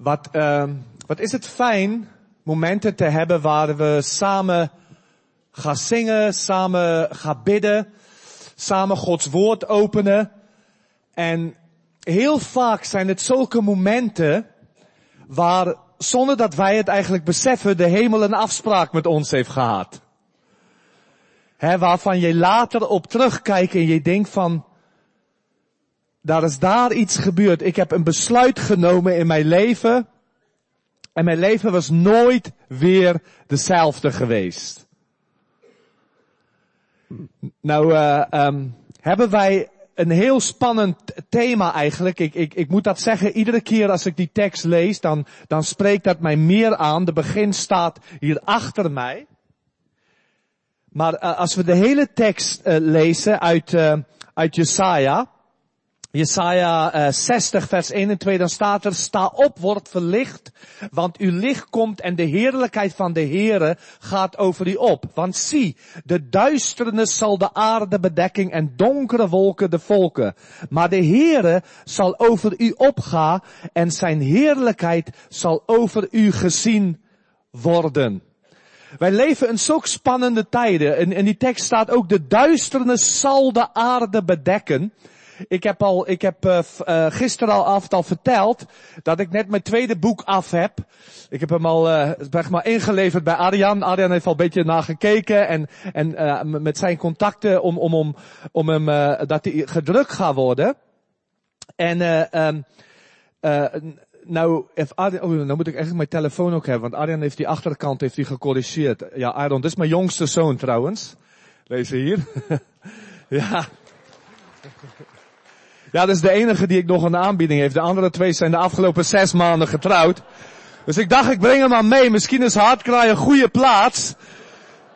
Wat, uh, wat is het fijn momenten te hebben waar we samen gaan zingen, samen gaan bidden, samen Gods woord openen. En heel vaak zijn het zulke momenten waar, zonder dat wij het eigenlijk beseffen, de hemel een afspraak met ons heeft gehad. He, waarvan je later op terugkijkt en je denkt van, daar is daar iets gebeurd. Ik heb een besluit genomen in mijn leven. En mijn leven was nooit weer dezelfde geweest. Nou, uh, hebben wij een heel spannend thema eigenlijk. Ik, ik, ik moet dat zeggen, iedere keer als ik die tekst lees, dan, dan spreekt dat mij meer aan. De begin staat hier achter mij. Maar uh, als we de hele tekst uh, lezen uit, uit Jesaja, Jesaja uh, 60 vers 1 en 2, dan staat er, sta op, wordt verlicht, want uw licht komt en de heerlijkheid van de Heere gaat over u op. Want zie, de duisternis zal de aarde bedekking en donkere wolken de volken. Maar de Heere zal over u opgaan en zijn heerlijkheid zal over u gezien worden. Wij leven in zulke spannende tijden. En in die tekst staat ook, de duisternis zal de aarde bedekken. Ik heb al, ik heb uh, uh, gisteren al af al verteld dat ik net mijn tweede boek af heb. Ik heb hem al, uh, zeg maar, ingeleverd bij Arjan. Arjan heeft al een beetje naar gekeken en, en met zijn contacten om, om, om, om hem, dat hij gedrukt gaat worden. En, uh, um, nou, if oh, nou moet ik echt mijn telefoon ook hebben, want Arjan heeft die achterkant heeft die gecorrigeerd. Ja, Arjan, dit is mijn jongste zoon trouwens. Lees hier. ja. Ja, dat is de enige die ik nog een aanbieding heeft. De andere twee zijn de afgelopen zes maanden getrouwd. Dus ik dacht, ik breng hem maar mee. Misschien is Hartkraai een goede plaats.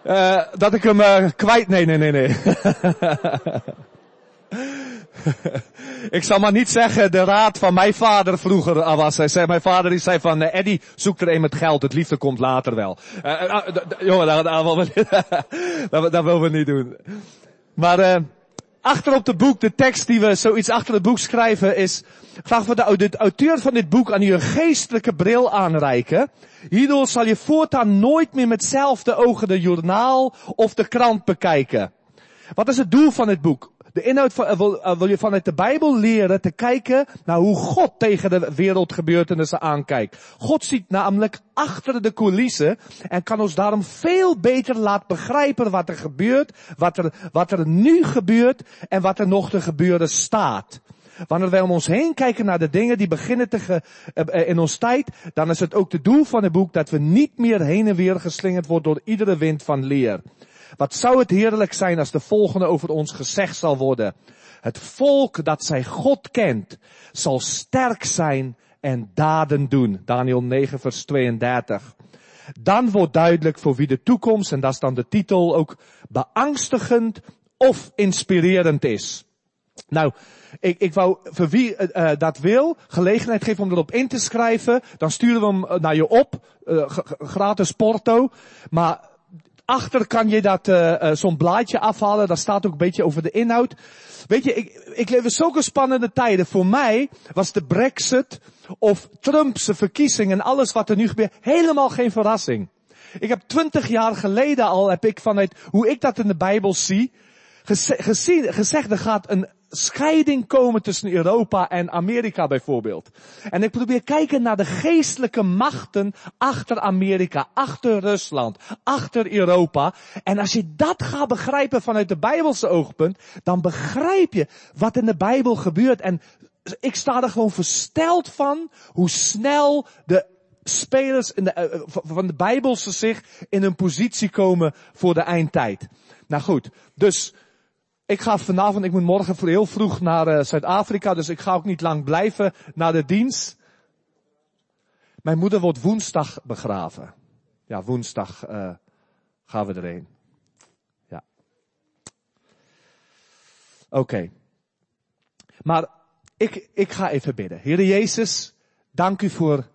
Uh, dat ik hem uh, kwijt... Nee, nee, nee, nee. ik zal maar niet zeggen de raad van mijn vader vroeger was. Hij zei, mijn vader die zei van, uh, Eddie, zoek er een met geld. Het liefde komt later wel. jongen, dat, dat, dat willen we niet doen. Maar achter op het boek, de tekst die we zoiets achter het boek schrijven is, vragen we de, de auteur van dit boek aan u een geestelijke bril aanreiken. Hierdoor zal je voortaan nooit meer met hetzelfde ogen de journaal of de krant bekijken. Wat is het doel van dit boek? De inhoud van, wil, uh, wil, je vanuit de Bijbel leren te kijken naar hoe God tegen de wereldgebeurtenissen aankijkt. God ziet namelijk achter de coulissen en kan ons daarom veel beter laten begrijpen wat er gebeurt, wat er, wat er nu gebeurt en wat er nog te gebeuren staat. Wanneer wij om ons heen kijken naar de dingen die beginnen te ge, uh, in ons tijd, dan is het ook het doel van het boek dat we niet meer heen en weer geslingerd worden door iedere wind van leer. Wat zou het heerlijk zijn als de volgende over ons gezegd zal worden. Het volk dat zij God kent, zal sterk zijn en daden doen. Daniel 9 vers 32. Dan wordt duidelijk voor wie de toekomst, en dat is dan de titel, ook beangstigend of inspirerend is. Nou, ik, ik wou, voor wie uh, dat wil, gelegenheid geven om erop in te schrijven. Dan sturen we hem naar je op, gratis porto. Maar Achter kan je dat, uh, zo'n blaadje afhalen. Daar staat ook een beetje over de inhoud. Weet je, ik, ik leef in zulke spannende tijden. Voor mij was de brexit of Trump's verkiezing en alles wat er nu gebeurt helemaal geen verrassing. Ik heb twintig jaar geleden al, heb ik vanuit hoe ik dat in de Bijbel zie, gezien, gezegd er gaat een scheiding komen tussen Europa en Amerika bijvoorbeeld. En ik probeer kijken naar de geestelijke machten achter Amerika, achter Rusland, achter Europa. En als je dat gaat begrijpen vanuit de Bijbelse oogpunt, dan begrijp je wat in de Bijbel gebeurt. En ik sta er gewoon versteld van hoe snel de spelers in de, van de Bijbelse zich in een positie komen voor de eindtijd. Nou goed, dus ik ga vanavond, ik moet morgen heel vroeg naar uh, Zuid-Afrika, dus ik ga ook niet lang blijven naar de dienst. Mijn moeder wordt woensdag begraven. Ja, woensdag uh, gaan we erheen. Ja. Oké. Maar ik, ik ga even bidden. Heer Jezus, dank u voor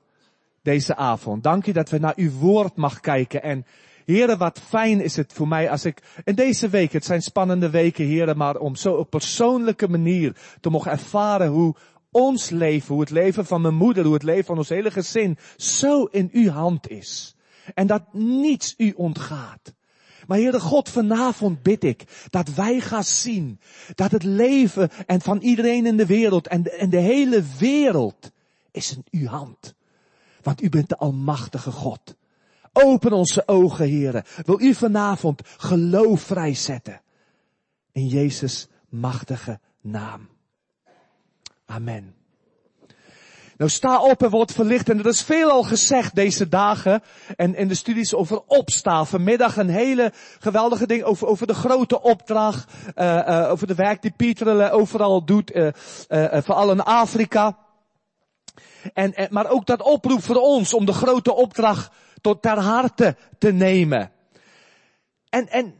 deze avond. Dank u dat we naar uw woord mag kijken en Heren, wat fijn is het voor mij als ik in deze week, het zijn spannende weken, heren, maar om zo op persoonlijke manier te mogen ervaren hoe ons leven, hoe het leven van mijn moeder, hoe het leven van ons hele gezin, zo in uw hand is. En dat niets u ontgaat. Maar Heere God, vanavond bid ik dat wij gaan zien dat het leven en van iedereen in de wereld en en de hele wereld is in uw hand. Want u bent de almachtige God. Open onze ogen, Heere. Wil u vanavond geloof vrijzetten. In Jezus machtige naam. Amen. Nou sta op en word verlicht. En er is veel al gezegd deze dagen. En in de studies over opstaan. Vanmiddag een hele geweldige ding over, over de grote opdracht. Uh, uh, over de werk die Pieter overal doet. Uh, vooral in Afrika. En, en, maar ook dat oproep voor ons om de grote opdracht tot ter harte te nemen. En, en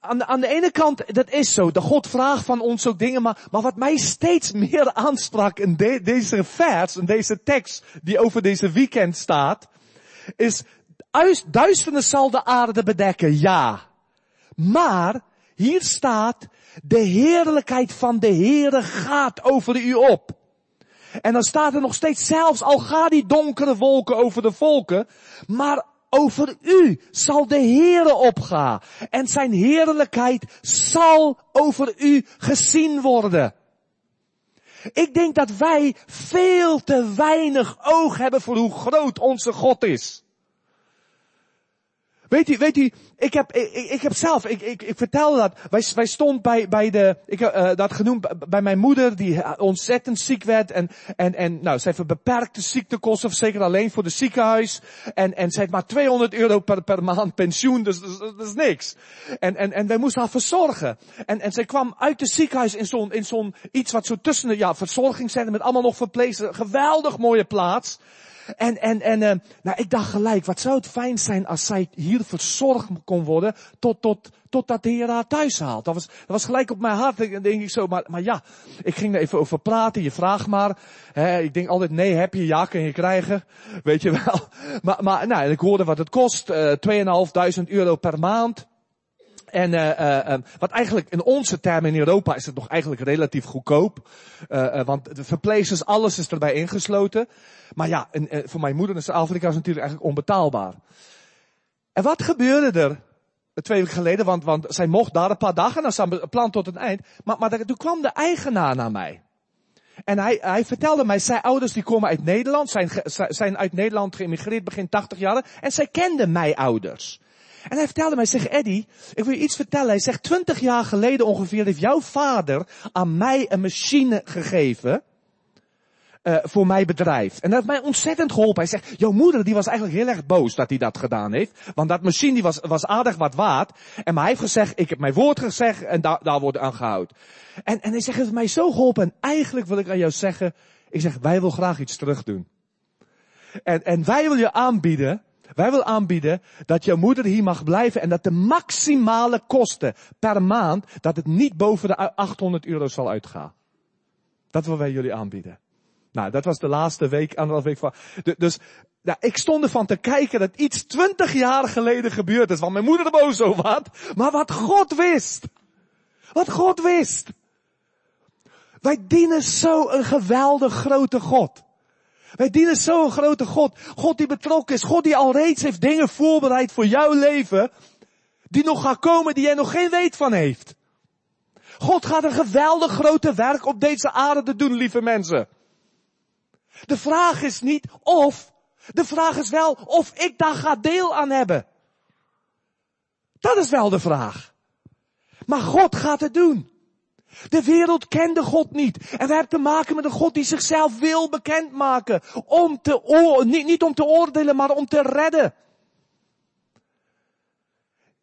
aan de, aan de ene kant, dat is zo. De God vraagt van ons ook dingen, maar, maar wat mij steeds meer aansprak in de, deze vers, in deze tekst die over deze weekend staat, is duisternis zal de aarde bedekken, ja. Maar hier staat, de heerlijkheid van de Heere gaat over u op. En dan staat er nog steeds zelfs, al gaan die donkere wolken over de volken, maar over u zal de Heere opgaan. En zijn heerlijkheid zal over u gezien worden. Ik denk dat wij veel te weinig oog hebben voor hoe groot onze God is. Weet u, weet u, ik heb, ik, ik heb zelf, ik, ik, ik vertelde dat, wij, wij stond bij, bij de, ik heb uh, dat genoemd, bij mijn moeder die ontzettend ziek werd en, en, en nou, ze heeft een beperkte ziektekosten, zeker alleen voor de ziekenhuis. En, en ze heeft maar 200 euro per, per maand pensioen, dus dat is niks. En, en, en wij moesten haar verzorgen. En, en zij kwam uit het ziekenhuis in zo'n, in zo'n iets wat zo tussen de, ja, verzorgingscentrum met allemaal nog verpleegsters, geweldig mooie plaats. En, en, en, uh, nou, ik dacht gelijk, wat zou het fijn zijn als zij hier verzorgd kon worden tot, tot, totdat de Heer haar thuis haalt. Dat was, dat was gelijk op mijn hart, denk ik zo. Maar, maar ja, ik ging er even over praten, je vraagt maar. Hè, ik denk altijd, nee, heb je, ja, kun je krijgen. Weet je wel. Maar, maar nou, ik hoorde wat het kost, uh, 2.500 euro per maand. En uh, uh, wat eigenlijk in onze termen in Europa is het nog eigenlijk relatief goedkoop. Uh, want de verpleegsters, alles is erbij ingesloten. Maar ja, en, voor mijn moeder is Afrika is natuurlijk eigenlijk onbetaalbaar. En wat gebeurde er twee weken geleden? Want, want zij mocht daar een paar dagen, dan een plan tot het eind. Maar, maar toen kwam de eigenaar naar mij. En hij, hij vertelde mij, zijn ouders die komen uit Nederland, zijn, zijn uit Nederland geïmmigreerd begin 80 jaar. En zij kenden mijn ouders. En hij vertelde mij, zeg Eddie, ik wil je iets vertellen. Hij zegt, twintig jaar geleden ongeveer heeft jouw vader aan mij een machine gegeven. Uh, voor mijn bedrijf. En dat heeft mij ontzettend geholpen. Hij zegt, jouw moeder die was eigenlijk heel erg boos dat hij dat gedaan heeft. Want dat machine die was, was aardig wat waard. En maar hij heeft gezegd, ik heb mijn woord gezegd en daar, daar wordt aan gehouden. En, en hij zegt, het heeft mij zo geholpen. En eigenlijk wil ik aan jou zeggen, ik zeg, wij willen graag iets terug doen. En, en wij willen je aanbieden wij willen aanbieden dat jouw moeder hier mag blijven en dat de maximale kosten per maand, dat het niet boven de 800 euro zal uitgaan. Dat willen wij jullie aanbieden. Nou, dat was de laatste week, anderhalf week van. Dus, nou, ik stond ervan te kijken dat iets twintig jaar geleden gebeurd is, want mijn moeder er boos over had. Maar wat God wist. Wat God wist. Wij dienen zo een geweldig grote God. Wij dienen zo'n grote God. God die betrokken is. God die al reeds heeft dingen voorbereid voor jouw leven. Die nog gaan komen die jij nog geen weet van heeft. God gaat een geweldig grote werk op deze aarde doen, lieve mensen. De vraag is niet of. De vraag is wel of ik daar ga deel aan hebben. Dat is wel de vraag. Maar God gaat het doen. De wereld kende God niet. En we hebben te maken met een God die zichzelf wil bekendmaken. Om te niet, niet om te oordelen, maar om te redden.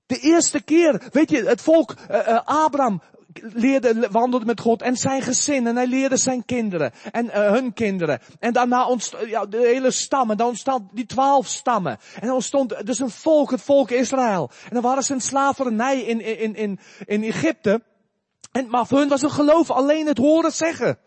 De eerste keer, weet je, het volk uh, uh, Abraham leerde, wandelde met God en zijn gezin en hij leerde zijn kinderen en uh, hun kinderen. En daarna ontstond ja, de hele stammen, dan ontstond die twaalf stammen. En dan ontstond dus een volk, het volk Israël. En dan waren ze in slavernij in, in, in, in Egypte. En, maar voor hun was hun geloof alleen het horen zeggen.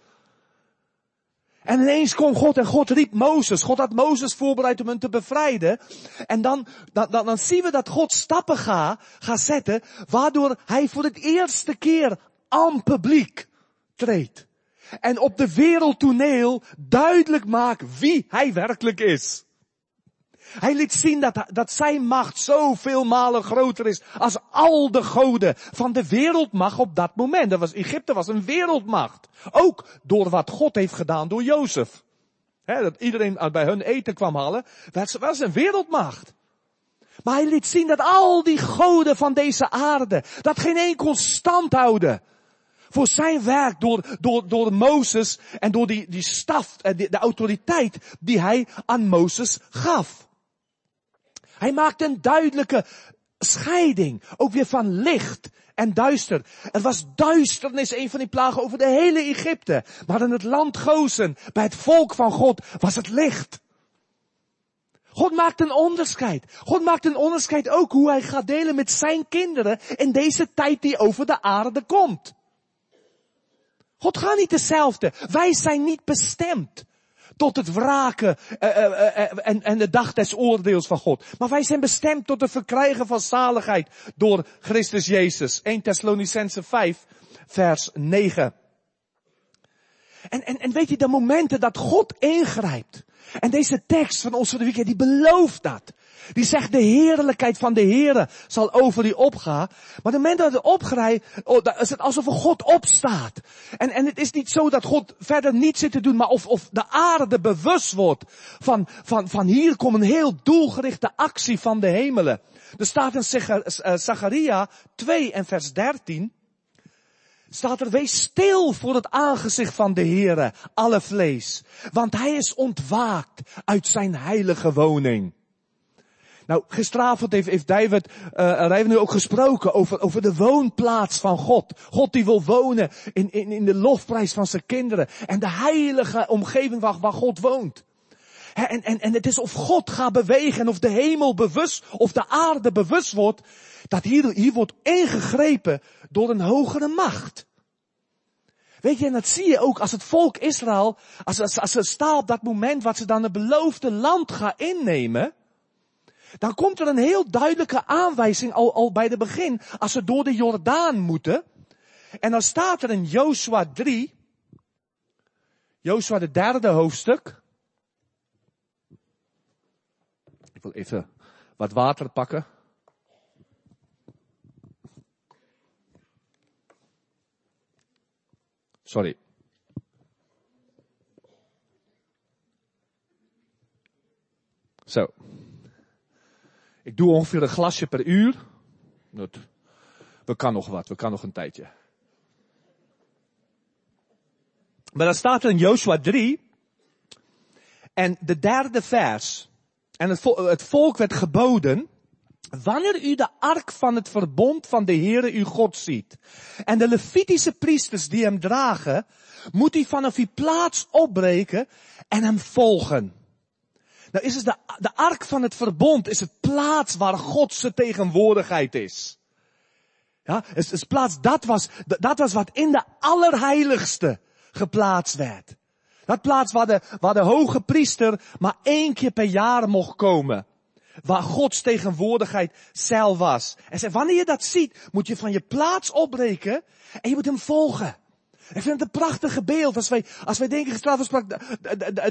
En ineens kwam God en God riep Mozes. God had Mozes voorbereid om hen te bevrijden. En dan, dan, dan, dan zien we dat God stappen gaat, gaat zetten, waardoor hij voor het eerste keer aan publiek treedt. en op de wereldtoneel duidelijk maakt wie hij werkelijk is. Hij liet zien dat, dat zijn macht zoveel malen groter is als al de goden van de wereldmacht op dat moment. Dat was, Egypte was een wereldmacht. Ook door wat God heeft gedaan door Jozef. dat iedereen bij hun eten kwam halen. Dat was een wereldmacht. Maar hij liet zien dat al die goden van deze aarde, dat geen enkel stand houden. Voor zijn werk door, door, door Mozes en door die, die staf, en de autoriteit die hij aan Mozes gaf. Hij maakt een duidelijke scheiding, ook weer van licht en duister. Er was duisternis, een van die plagen over de hele Egypte. Maar in het land Gozen, bij het volk van God, was het licht. God maakt een onderscheid. God maakt een onderscheid ook hoe hij gaat delen met zijn kinderen in deze tijd die over de aarde komt. God gaat niet hetzelfde. Wij zijn niet bestemd tot het wraken uh, uh, en, en de dag des oordeels van God. Maar wij zijn bestemd tot het verkrijgen van zaligheid door Christus Jezus. 1 Thessalonicense 5, vers 9. En, en, en weet je, de momenten dat God ingrijpt. En deze tekst van ons van de weekend, die belooft dat. Die zegt de heerlijkheid van de Heere zal over die opgaan. Maar de moment dat het opgrijpt, oh, is het alsof God opstaat. En, en het is niet zo dat God verder niet zit te doen, maar of, of de aarde bewust wordt van, van, van hier komt een heel doelgerichte actie van de hemelen. Er staat in Zacharia 2 en vers 13 staat er, wees stil voor het aangezicht van de Heere, alle vlees. Want hij is ontwaakt uit zijn heilige woning. Nou, gisteravond heeft, heeft David, uh, nu ook gesproken over, over de woonplaats van God. God die wil wonen in, in, de lofprijs van zijn kinderen. En de heilige omgeving waar, waar God woont. En, en, en het is of God gaat bewegen en of de hemel bewust, of de aarde bewust wordt, dat hier, hier wordt ingegrepen door een hogere macht. Weet je, en dat zie je ook als het volk Israël, als, als, als ze staan op dat moment wat ze dan het beloofde land gaan innemen, dan komt er een heel duidelijke aanwijzing al, al bij de begin, als ze door de Jordaan moeten. En dan staat er in Joshua 3, Joshua de derde hoofdstuk. Ik wil even wat water pakken. Sorry. Zo. Ik doe ongeveer een glasje per uur. We kan nog wat, we kan nog een tijdje. Maar dan staat er in Joshua 3. En de derde vers. En het, het volk werd geboden. Wanneer u de ark van het verbond van de Heere uw God ziet. En de Levitische priesters die hem dragen. Moet u vanaf uw plaats opbreken en hem volgen. Nou is het de, de ark van het verbond is het plaats waar Godse tegenwoordigheid is. Ja, is, is plaats, dat was, dat was wat in de allerheiligste geplaatst werd. Dat plaats waar de, waar de hoge priester maar één keer per jaar mocht komen. Waar Gods tegenwoordigheid zelf was. En zei, wanneer je dat ziet, moet je van je plaats opbreken en je moet hem volgen. Ik vind het een prachtige beeld als wij, als wij denken, gisteravond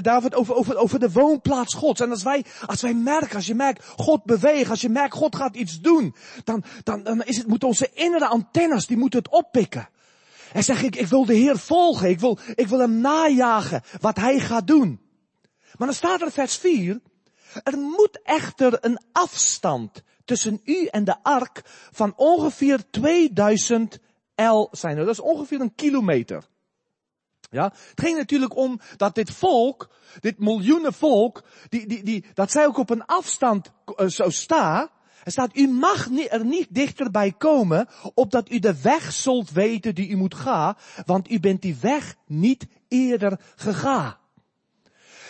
David over, over, over de woonplaats Gods. En als wij, als wij merken, als je merkt, God beweegt, als je merkt, God gaat iets doen, dan, dan, dan is het, moeten onze innere antennes, die moeten het oppikken. En zeg ik, ik wil de Heer volgen, ik wil, ik wil hem najagen, wat hij gaat doen. Maar dan staat er vers 4, er moet echter een afstand tussen u en de ark van ongeveer 2000 L zijn. Dat is ongeveer een kilometer. Ja, het ging natuurlijk om dat dit volk, dit miljoenen volk, die, die, die, dat zij ook op een afstand uh, zo staan. Er staat, u mag er niet dichterbij komen, opdat u de weg zult weten die u moet gaan, want u bent die weg niet eerder gegaan.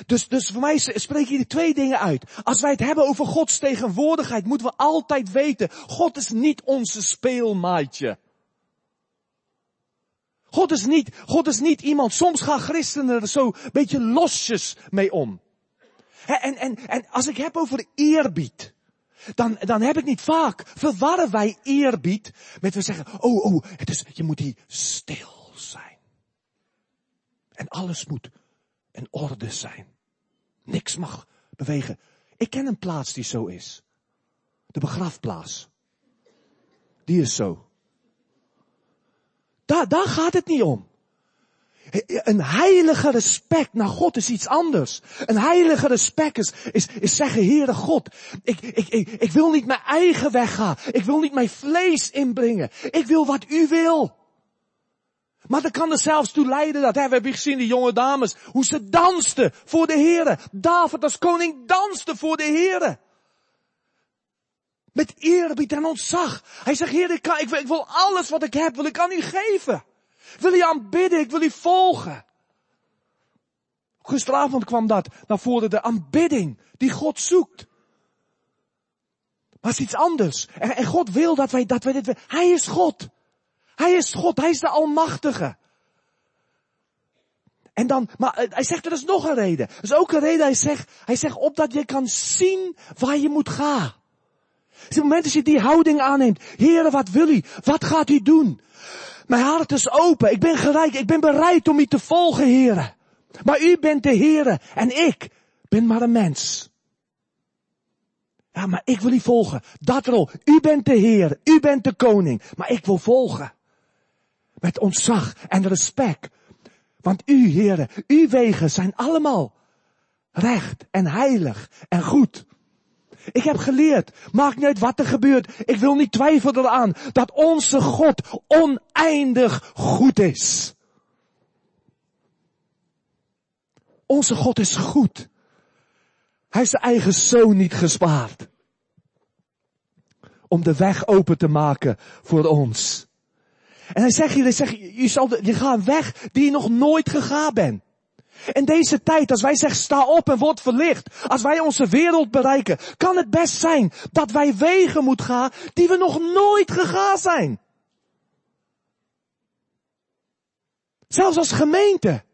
Dus, dus voor mij spreken hier twee dingen uit. Als wij het hebben over Gods tegenwoordigheid, moeten we altijd weten, God is niet onze speelmaatje. God is niet, God is niet iemand, soms gaan christenen er zo een beetje losjes mee om. En, en, en als ik heb over eerbied, dan, dan heb ik niet vaak, verwarren wij eerbied met we zeggen, oh, oh, het is, je moet hier stil zijn. En alles moet in orde zijn. Niks mag bewegen. Ik ken een plaats die zo is. De begrafplaats. Die is zo. Daar, daar gaat het niet om. Een heilige respect naar God is iets anders. Een heilige respect is, is, zeggen, Heere God, ik, ik, ik, ik wil niet mijn eigen weg gaan. Ik wil niet mijn vlees inbrengen. Ik wil wat u wil. Maar dat kan er zelfs toe leiden dat, we hebben gezien die jonge dames, hoe ze dansten voor de Heere. David als koning danste voor de Heere. Met eerbied en ontzag. Hij zegt, Heer, ik, ik wil alles wat ik heb, wil ik aan u geven. Wil je aanbidden, ik wil u volgen. Gisteravond kwam dat naar voren, de aanbidding die God zoekt. Maar het is iets anders. En, God wil dat wij, dat wij dit, Hij is God. Hij is God, Hij is de Almachtige. En dan, maar hij zegt, er is nog een reden. Er is ook een reden, hij zegt, hij zegt, opdat je kan zien waar je moet gaan. Het moment dat je die houding aanneemt, Heere, wat wil u? Wat gaat u doen? Mijn hart is open, ik ben gereid, ik ben bereid om u te volgen, Heere. Maar u bent de Heere en ik ben maar een mens. Ja, maar ik wil u volgen. Dat rol. U bent de Heer, u bent de koning, maar ik wil volgen. Met ontzag en respect. Want u, heren, uw wegen zijn allemaal recht en heilig en goed. Ik heb geleerd, maakt niet uit wat er gebeurt. Ik wil niet twijfelen eraan dat onze God oneindig goed is. Onze God is goed. Hij heeft zijn eigen zoon niet gespaard. Om de weg open te maken voor ons. En hij zegt hier, hij zegt, je, zal, je gaat weg die je nog nooit gegaan bent. In deze tijd, als wij zeggen sta op en word verlicht, als wij onze wereld bereiken, kan het best zijn dat wij wegen moeten gaan die we nog nooit gegaan zijn. Zelfs als gemeente.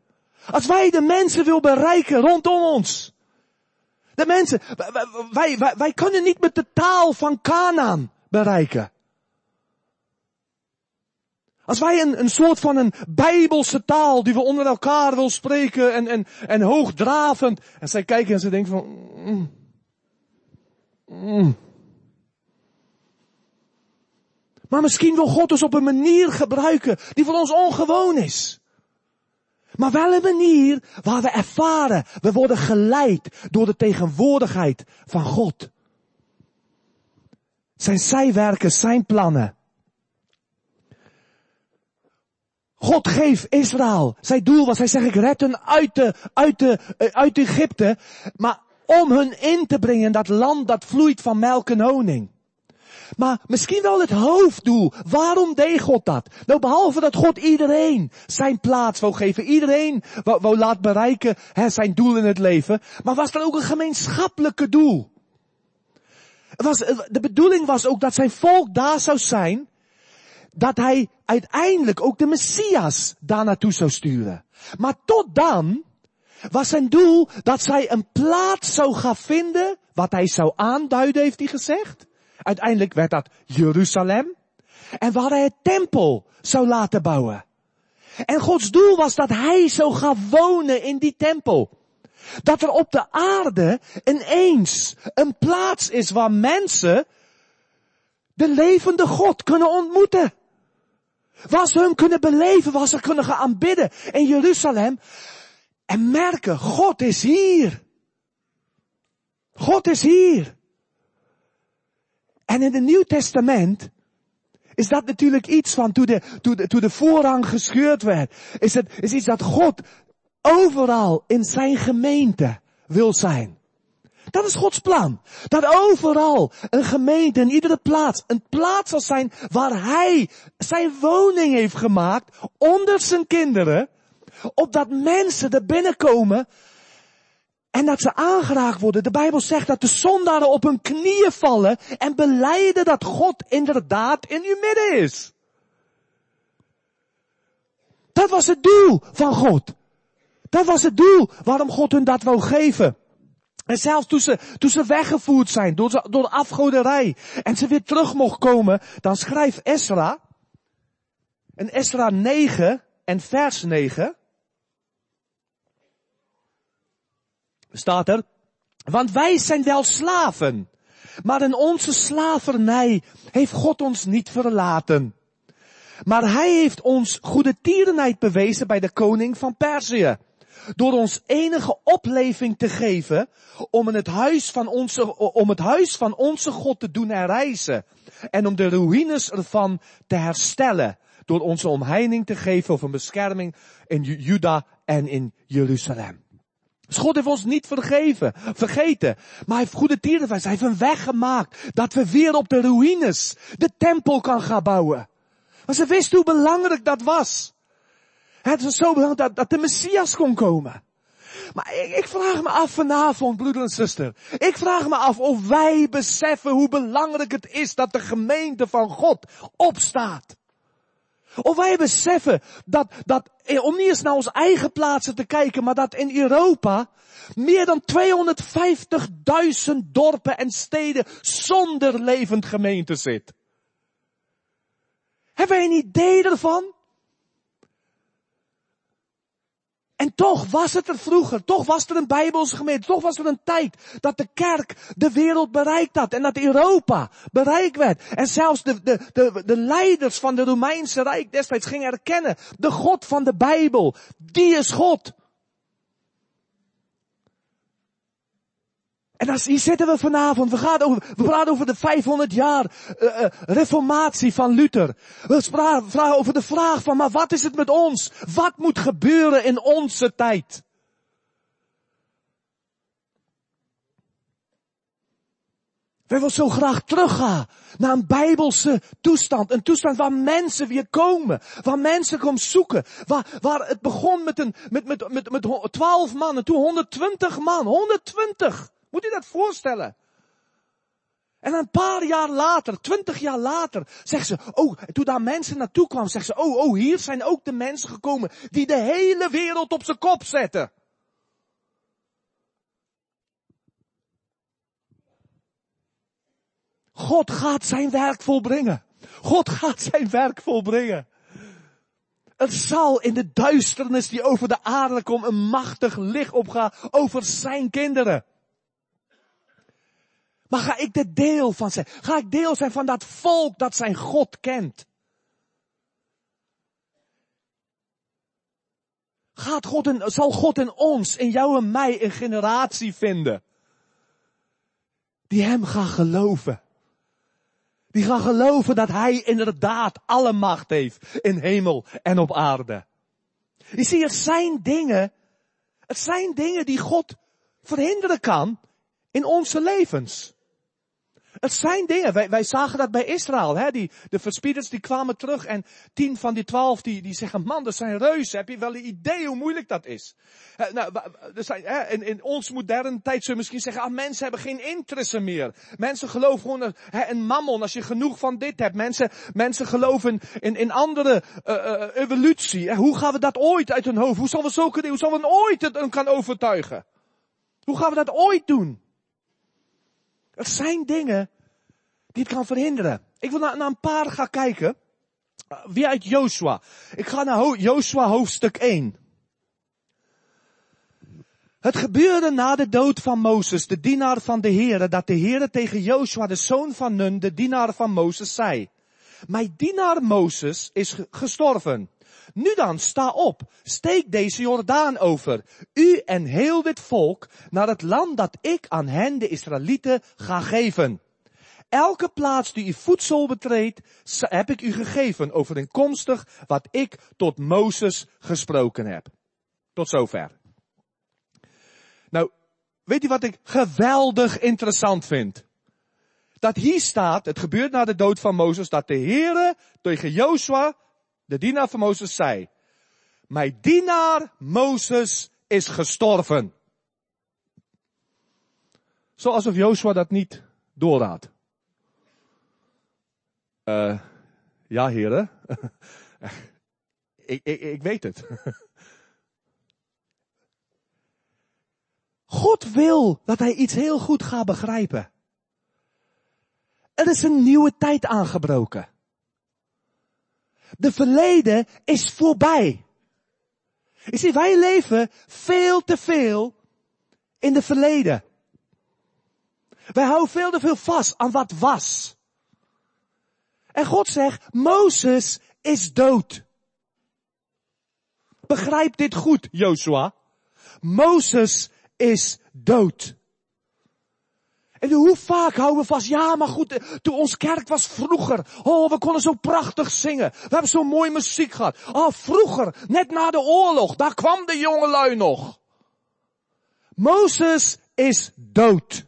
Als wij de mensen wil bereiken rondom ons. De mensen, wij, wij, wij kunnen niet met de taal van Canaan bereiken. Als wij een, een soort van een bijbelse taal die we onder elkaar wil spreken en, en, en hoogdravend. En zij kijken en ze denken van, mm, mm. Maar misschien wil God ons op een manier gebruiken die voor ons ongewoon is. Maar wel een manier waar we ervaren, we worden geleid door de tegenwoordigheid van God. Zijn zijwerken, zijn plannen. God geeft Israël. Zijn doel was, hij zegt, ik red hen uit, de, uit, de, eh, uit Egypte. Maar om hun in te brengen dat land dat vloeit van melk en honing. Maar misschien wel het hoofddoel. Waarom deed God dat? Nou, behalve dat God iedereen zijn plaats wou geven. Iedereen wou, wou laten bereiken hè, zijn doel in het leven. Maar was er ook een gemeenschappelijke doel? Was, eh, de bedoeling was ook dat zijn volk daar zou zijn dat hij uiteindelijk ook de Messias daar naartoe zou sturen. Maar tot dan was zijn doel dat zij een plaats zou gaan vinden, wat hij zou aanduiden, heeft hij gezegd. Uiteindelijk werd dat Jeruzalem. En waar hij het tempel zou laten bouwen. En Gods doel was dat hij zou gaan wonen in die tempel. Dat er op de aarde ineens een plaats is waar mensen de levende God kunnen ontmoeten. Waar ze hem kunnen beleven, waar ze kunnen gaan aanbidden in Jeruzalem. En merken, God is hier. God is hier. En in het Nieuw Testament is dat natuurlijk iets van toen de, de, de voorrang gescheurd werd. Is het is iets dat God overal in zijn gemeente wil zijn. Dat is Gods plan. Dat overal een gemeente in iedere plaats een plaats zal zijn waar Hij zijn woning heeft gemaakt onder zijn kinderen. Opdat mensen er binnenkomen en dat ze aangeraakt worden. De Bijbel zegt dat de zondaren op hun knieën vallen en beleiden dat God inderdaad in uw midden is. Dat was het doel van God. Dat was het doel waarom God hun dat wou geven. En zelfs toen ze, toen ze weggevoerd zijn door, door de afgoderij en ze weer terug mocht komen, dan schrijft Esra, in Esra 9 en vers 9, staat er, want wij zijn wel slaven, maar in onze slavernij heeft God ons niet verlaten. Maar hij heeft ons goede tierenheid bewezen bij de koning van Perzië. Door ons enige opleving te geven om het huis van onze, om het huis van onze God te doen herrijzen. En om de ruïnes ervan te herstellen. Door onze omheining te geven of een bescherming in Juda en in Jeruzalem. Dus God heeft ons niet vergeven, vergeten. Maar hij heeft goede tierenheid. Hij heeft een weg gemaakt. Dat we weer op de ruïnes de tempel kan gaan bouwen. Maar ze wisten hoe belangrijk dat was. Het was zo belangrijk dat, dat de Messias kon komen. Maar ik, ik, vraag me af vanavond, broeder en zuster. Ik vraag me af of wij beseffen hoe belangrijk het is dat de gemeente van God opstaat. Of wij beseffen dat, dat, eh, om niet eens naar onze eigen plaatsen te kijken, maar dat in Europa meer dan 250.000 dorpen en steden zonder levend gemeente zit. Hebben wij een idee ervan? En toch was het er vroeger, toch was er een Bijbelse gemeente, toch was er een tijd dat de kerk de wereld bereikt had en dat Europa bereikt werd. En zelfs de, de, de, de leiders van de Romeinse Rijk destijds gingen erkennen, de God van de Bijbel, die is God. En hier zitten we vanavond. We, gaan over, we praten over de 500 jaar uh, uh, reformatie van Luther. We vragen over de vraag van, maar wat is het met ons? Wat moet gebeuren in onze tijd? We willen zo graag teruggaan naar een bijbelse toestand. Een toestand waar mensen weer komen. Waar mensen komen zoeken. Waar, waar het begon met, een, met, met, met, met 12 man en toen 120 man. 120. Moet je dat voorstellen? En een paar jaar later, twintig jaar later, zeggen ze, oh, toen daar mensen naartoe kwamen, zeggen ze, oh, oh, hier zijn ook de mensen gekomen die de hele wereld op zijn kop zetten. God gaat zijn werk volbrengen. God gaat zijn werk volbrengen. Het zal in de duisternis die over de aarde komt een machtig licht opgaan over zijn kinderen. Maar ga ik de deel van zijn? Ga ik deel zijn van dat volk dat zijn God kent? Gaat God in, zal God in ons, in jou en mij, een generatie vinden? Die hem gaan geloven. Die gaan geloven dat hij inderdaad alle macht heeft in hemel en op aarde. Je ziet, het zijn dingen, het zijn dingen die God verhinderen kan in onze levens. Het zijn dingen. Wij, zagen dat bij Israël. Hè? Die, de verspieders die kwamen terug en tien van die twaalf die, die zeggen, man, dat zijn reuzen. Heb je wel een idee hoe moeilijk dat is? Nou, zijn, hè, in, in ons moderne tijd zullen misschien zeggen, ah, mensen hebben geen interesse meer. Mensen geloven gewoon hè, in mammon als je genoeg van dit hebt. Mensen, mensen geloven in, in andere uh, evolutie. Hoe gaan we dat ooit uit hun hoofd? Hoe zullen we kunnen, hoe zullen we ooit het gaan overtuigen? Hoe gaan we dat ooit doen? Het zijn dingen die het kan verhinderen. Ik wil naar, naar een paar gaan kijken. Uh, weer uit Joshua. Ik ga naar Joshua hoofdstuk 1. Het gebeurde na de dood van Mozes, de dienaar van de Heere, dat de Heere tegen Joshua, de zoon van Nun, de dienaar van Mozes, zei. Mijn dienaar Mozes is gestorven. Nu dan, sta op, steek deze Jordaan over, u en heel dit volk, naar het land dat ik aan hen, de Israëlieten, ga geven. Elke plaats die u voedsel betreedt, heb ik u gegeven, overeenkomstig wat ik tot Mozes gesproken heb. Tot zover. Nou, weet u wat ik geweldig interessant vind? Dat hier staat, het gebeurt na de dood van Mozes, dat de Heere tegen Joshua de dienaar van Mozes zei, mijn dienaar Mozes is gestorven. Zoals of Joshua dat niet doorraad. Uh, ja, heren. ik, ik, ik weet het. God wil dat hij iets heel goed gaat begrijpen. Er is een nieuwe tijd aangebroken. De verleden is voorbij. Je ziet, wij leven veel te veel in de verleden. Wij houden veel te veel vast aan wat was. En God zegt, Mozes is dood. Begrijp dit goed, Joshua. Mozes is dood. En hoe vaak houden we vast, ja maar goed, toen ons kerk was vroeger, oh we konden zo prachtig zingen, we hebben zo mooi muziek gehad. Oh vroeger, net na de oorlog, daar kwam de jongelui nog. Mozes is dood.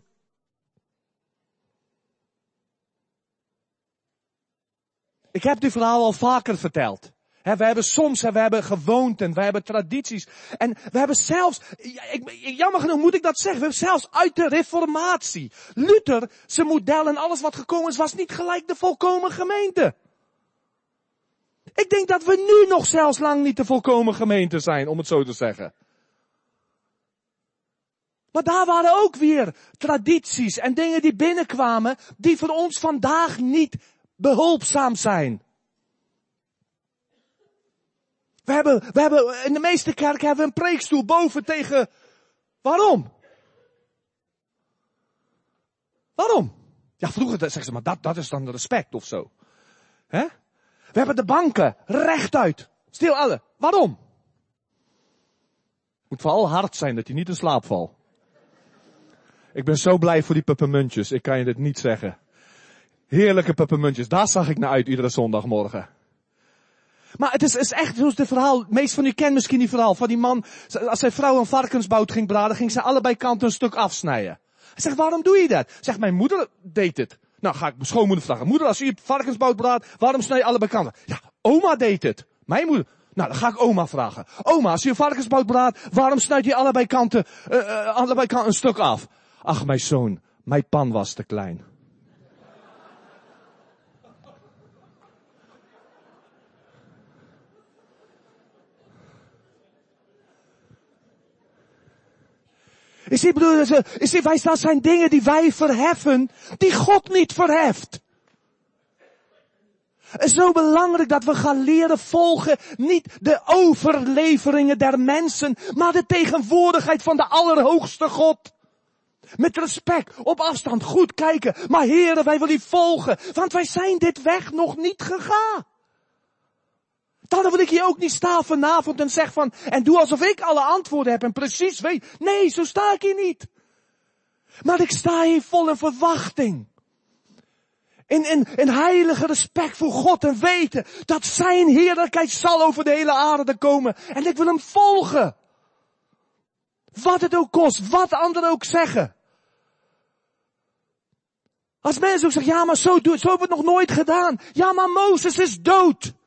Ik heb dit verhaal al vaker verteld. We hebben soms, we hebben gewoonten, we hebben tradities. En we hebben zelfs, jammer genoeg moet ik dat zeggen, we hebben zelfs uit de reformatie. Luther, zijn model en alles wat gekomen is, was niet gelijk de volkomen gemeente. Ik denk dat we nu nog zelfs lang niet de volkomen gemeente zijn, om het zo te zeggen. Maar daar waren ook weer tradities en dingen die binnenkwamen, die voor ons vandaag niet behulpzaam zijn. We hebben, we hebben, in de meeste kerken hebben we een preekstoel boven tegen, waarom? Waarom? Ja, vroeger zeggen ze maar, dat, dat is dan respect of zo. Hè? We hebben de banken rechtuit. Stil alle. Waarom? Moet vooral hard zijn dat je niet in slaap valt. Ik ben zo blij voor die peppermuntjes. Ik kan je dit niet zeggen. Heerlijke peppermuntjes. Daar zag ik naar uit iedere zondagmorgen. Maar het is, is echt zoals het verhaal, meest van u kennen misschien die verhaal van die man, als zijn vrouw een varkensbout ging braden, ging ze allebei kanten een stuk afsnijden. Hij zegt, waarom doe je dat? Zegt, mijn moeder deed het. Nou, ga ik mijn schoonmoeder vragen. Moeder, als u varkensbout braadt, waarom snij je allebei kanten? Ja, oma deed het. Mijn moeder. Nou, dan ga ik oma vragen. Oma, als je een varkensbout braadt, waarom snijd je allebei kanten, uh, allebei kanten een stuk af? Ach, mijn zoon, mijn pan was te klein. Is die broeders, is die, wij, dat zijn dingen die wij verheffen, die God niet verheft. Het is zo belangrijk dat we gaan leren volgen, niet de overleveringen der mensen, maar de tegenwoordigheid van de Allerhoogste God. Met respect, op afstand, goed kijken. Maar heren, wij willen u volgen, want wij zijn dit weg nog niet gegaan. Dan wil ik hier ook niet staan vanavond en zeg van, en doe alsof ik alle antwoorden heb en precies weet. Nee, zo sta ik hier niet. Maar ik sta hier vol in verwachting. In, in, in heilige respect voor God en weten dat zijn heerlijkheid zal over de hele aarde komen. En ik wil hem volgen. Wat het ook kost, wat anderen ook zeggen. Als mensen ook zeggen, ja maar zo, zo hebben we het nog nooit gedaan. Ja maar Mozes is dood.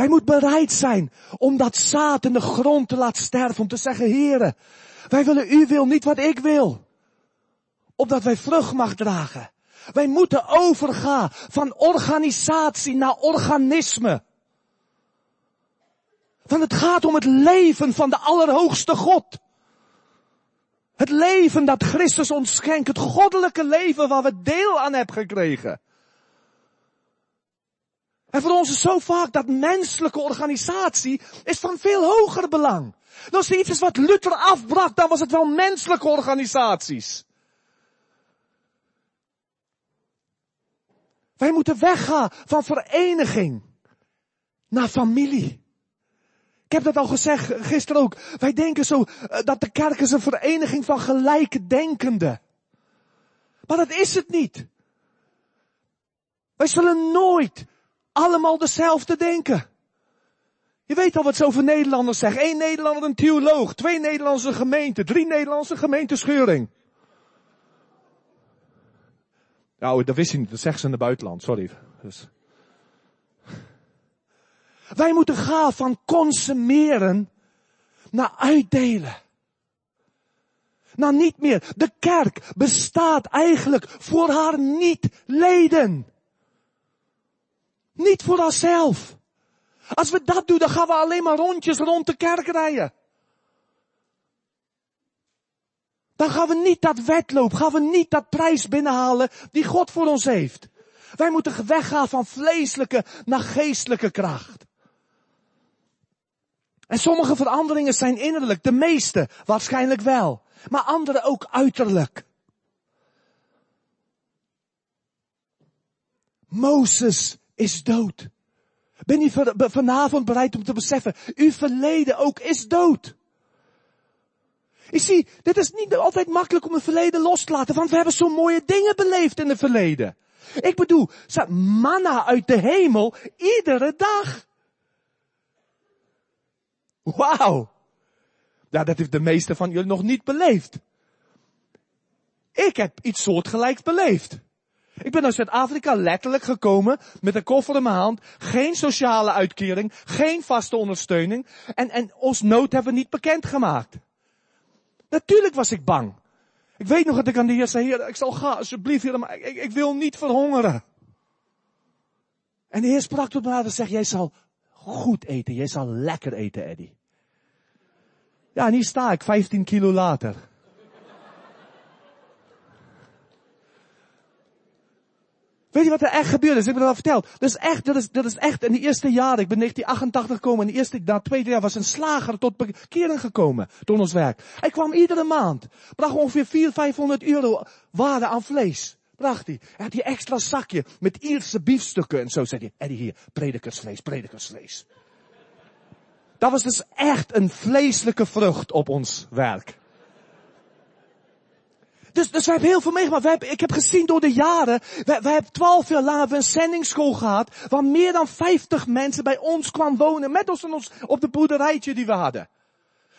Wij moeten bereid zijn om dat zaad in de grond te laten sterven. Om te zeggen, heren, wij willen u wil, niet wat ik wil. Opdat wij vrucht mag dragen. Wij moeten overgaan van organisatie naar organisme. Want het gaat om het leven van de Allerhoogste God. Het leven dat Christus ons schenkt. Het goddelijke leven waar we deel aan hebben gekregen. En voor ons is zo vaak dat menselijke organisatie is van veel hoger belang. als er iets is wat Luther afbracht, dan was het wel menselijke organisaties. Wij moeten weggaan van vereniging naar familie. Ik heb dat al gezegd gisteren ook. Wij denken zo eh, dat de kerk is een vereniging van gelijke denkenden. Maar dat is het niet. Wij zullen nooit allemaal dezelfde denken. Je weet al wat zoveel Nederlanders zeggen. Eén Nederlander een theoloog, twee Nederlandse gemeenten, drie Nederlandse gemeentescheuring. Nou, dat wist je niet, dat zeggen ze in het buitenland, sorry. Dus. Wij moeten gaan van consumeren naar uitdelen. Nou niet meer. De kerk bestaat eigenlijk voor haar niet-leden. Niet voor onszelf. Als we dat doen, dan gaan we alleen maar rondjes rond de kerk rijden. Dan gaan we niet dat wedloop, gaan we niet dat prijs binnenhalen die God voor ons heeft. Wij moeten weggaan van vleeselijke naar geestelijke kracht. En sommige veranderingen zijn innerlijk, de meeste waarschijnlijk wel. Maar andere ook uiterlijk. Mozes is dood. Ben je vanavond bereid om te beseffen, uw verleden ook is dood. Ik zie, dit is niet altijd makkelijk om het verleden los te laten, want we hebben zo mooie dingen beleefd in het verleden. Ik bedoel, manna uit de hemel iedere dag. Wauw. Ja, dat heeft de meeste van jullie nog niet beleefd. Ik heb iets soortgelijks beleefd. Ik ben naar Zuid-Afrika letterlijk gekomen met een koffer in mijn hand. Geen sociale uitkering, geen vaste ondersteuning. En, en ons nood hebben we niet bekendgemaakt. Natuurlijk was ik bang. Ik weet nog dat ik aan de Heer zei, ik zal gaan, alsjeblieft, Heer, maar ik, ik, wil niet verhongeren. En de Heer sprak tot me en zegt, jij zal goed eten, jij zal lekker eten, Eddie. Ja, en hier sta ik, 15 kilo later. Weet je wat er echt gebeurd is? Ik heb het al verteld. Dat is echt, dat is, dat is echt in de eerste jaren. Ik ben 1988 gekomen. In de eerste, na twee jaar was een slager tot bekering gekomen. Door ons werk. Hij kwam iedere maand. Bracht ongeveer 400, 500 euro waarde aan vlees. Bracht hij. Hij had die extra zakje met Ierse biefstukken. En zo zei hij, Eddie hier, predikersvlees, predikersvlees. Dat was dus echt een vleeselijke vrucht op ons werk. Dus, dus wij hebben heel veel meegemaakt. Wij hebben, ik heb gezien door de jaren, wij hebben twaalf jaar lang een zendingsschool gehad, waar meer dan vijftig mensen bij ons kwamen wonen, met ons, ons op de boerderijtje die we hadden.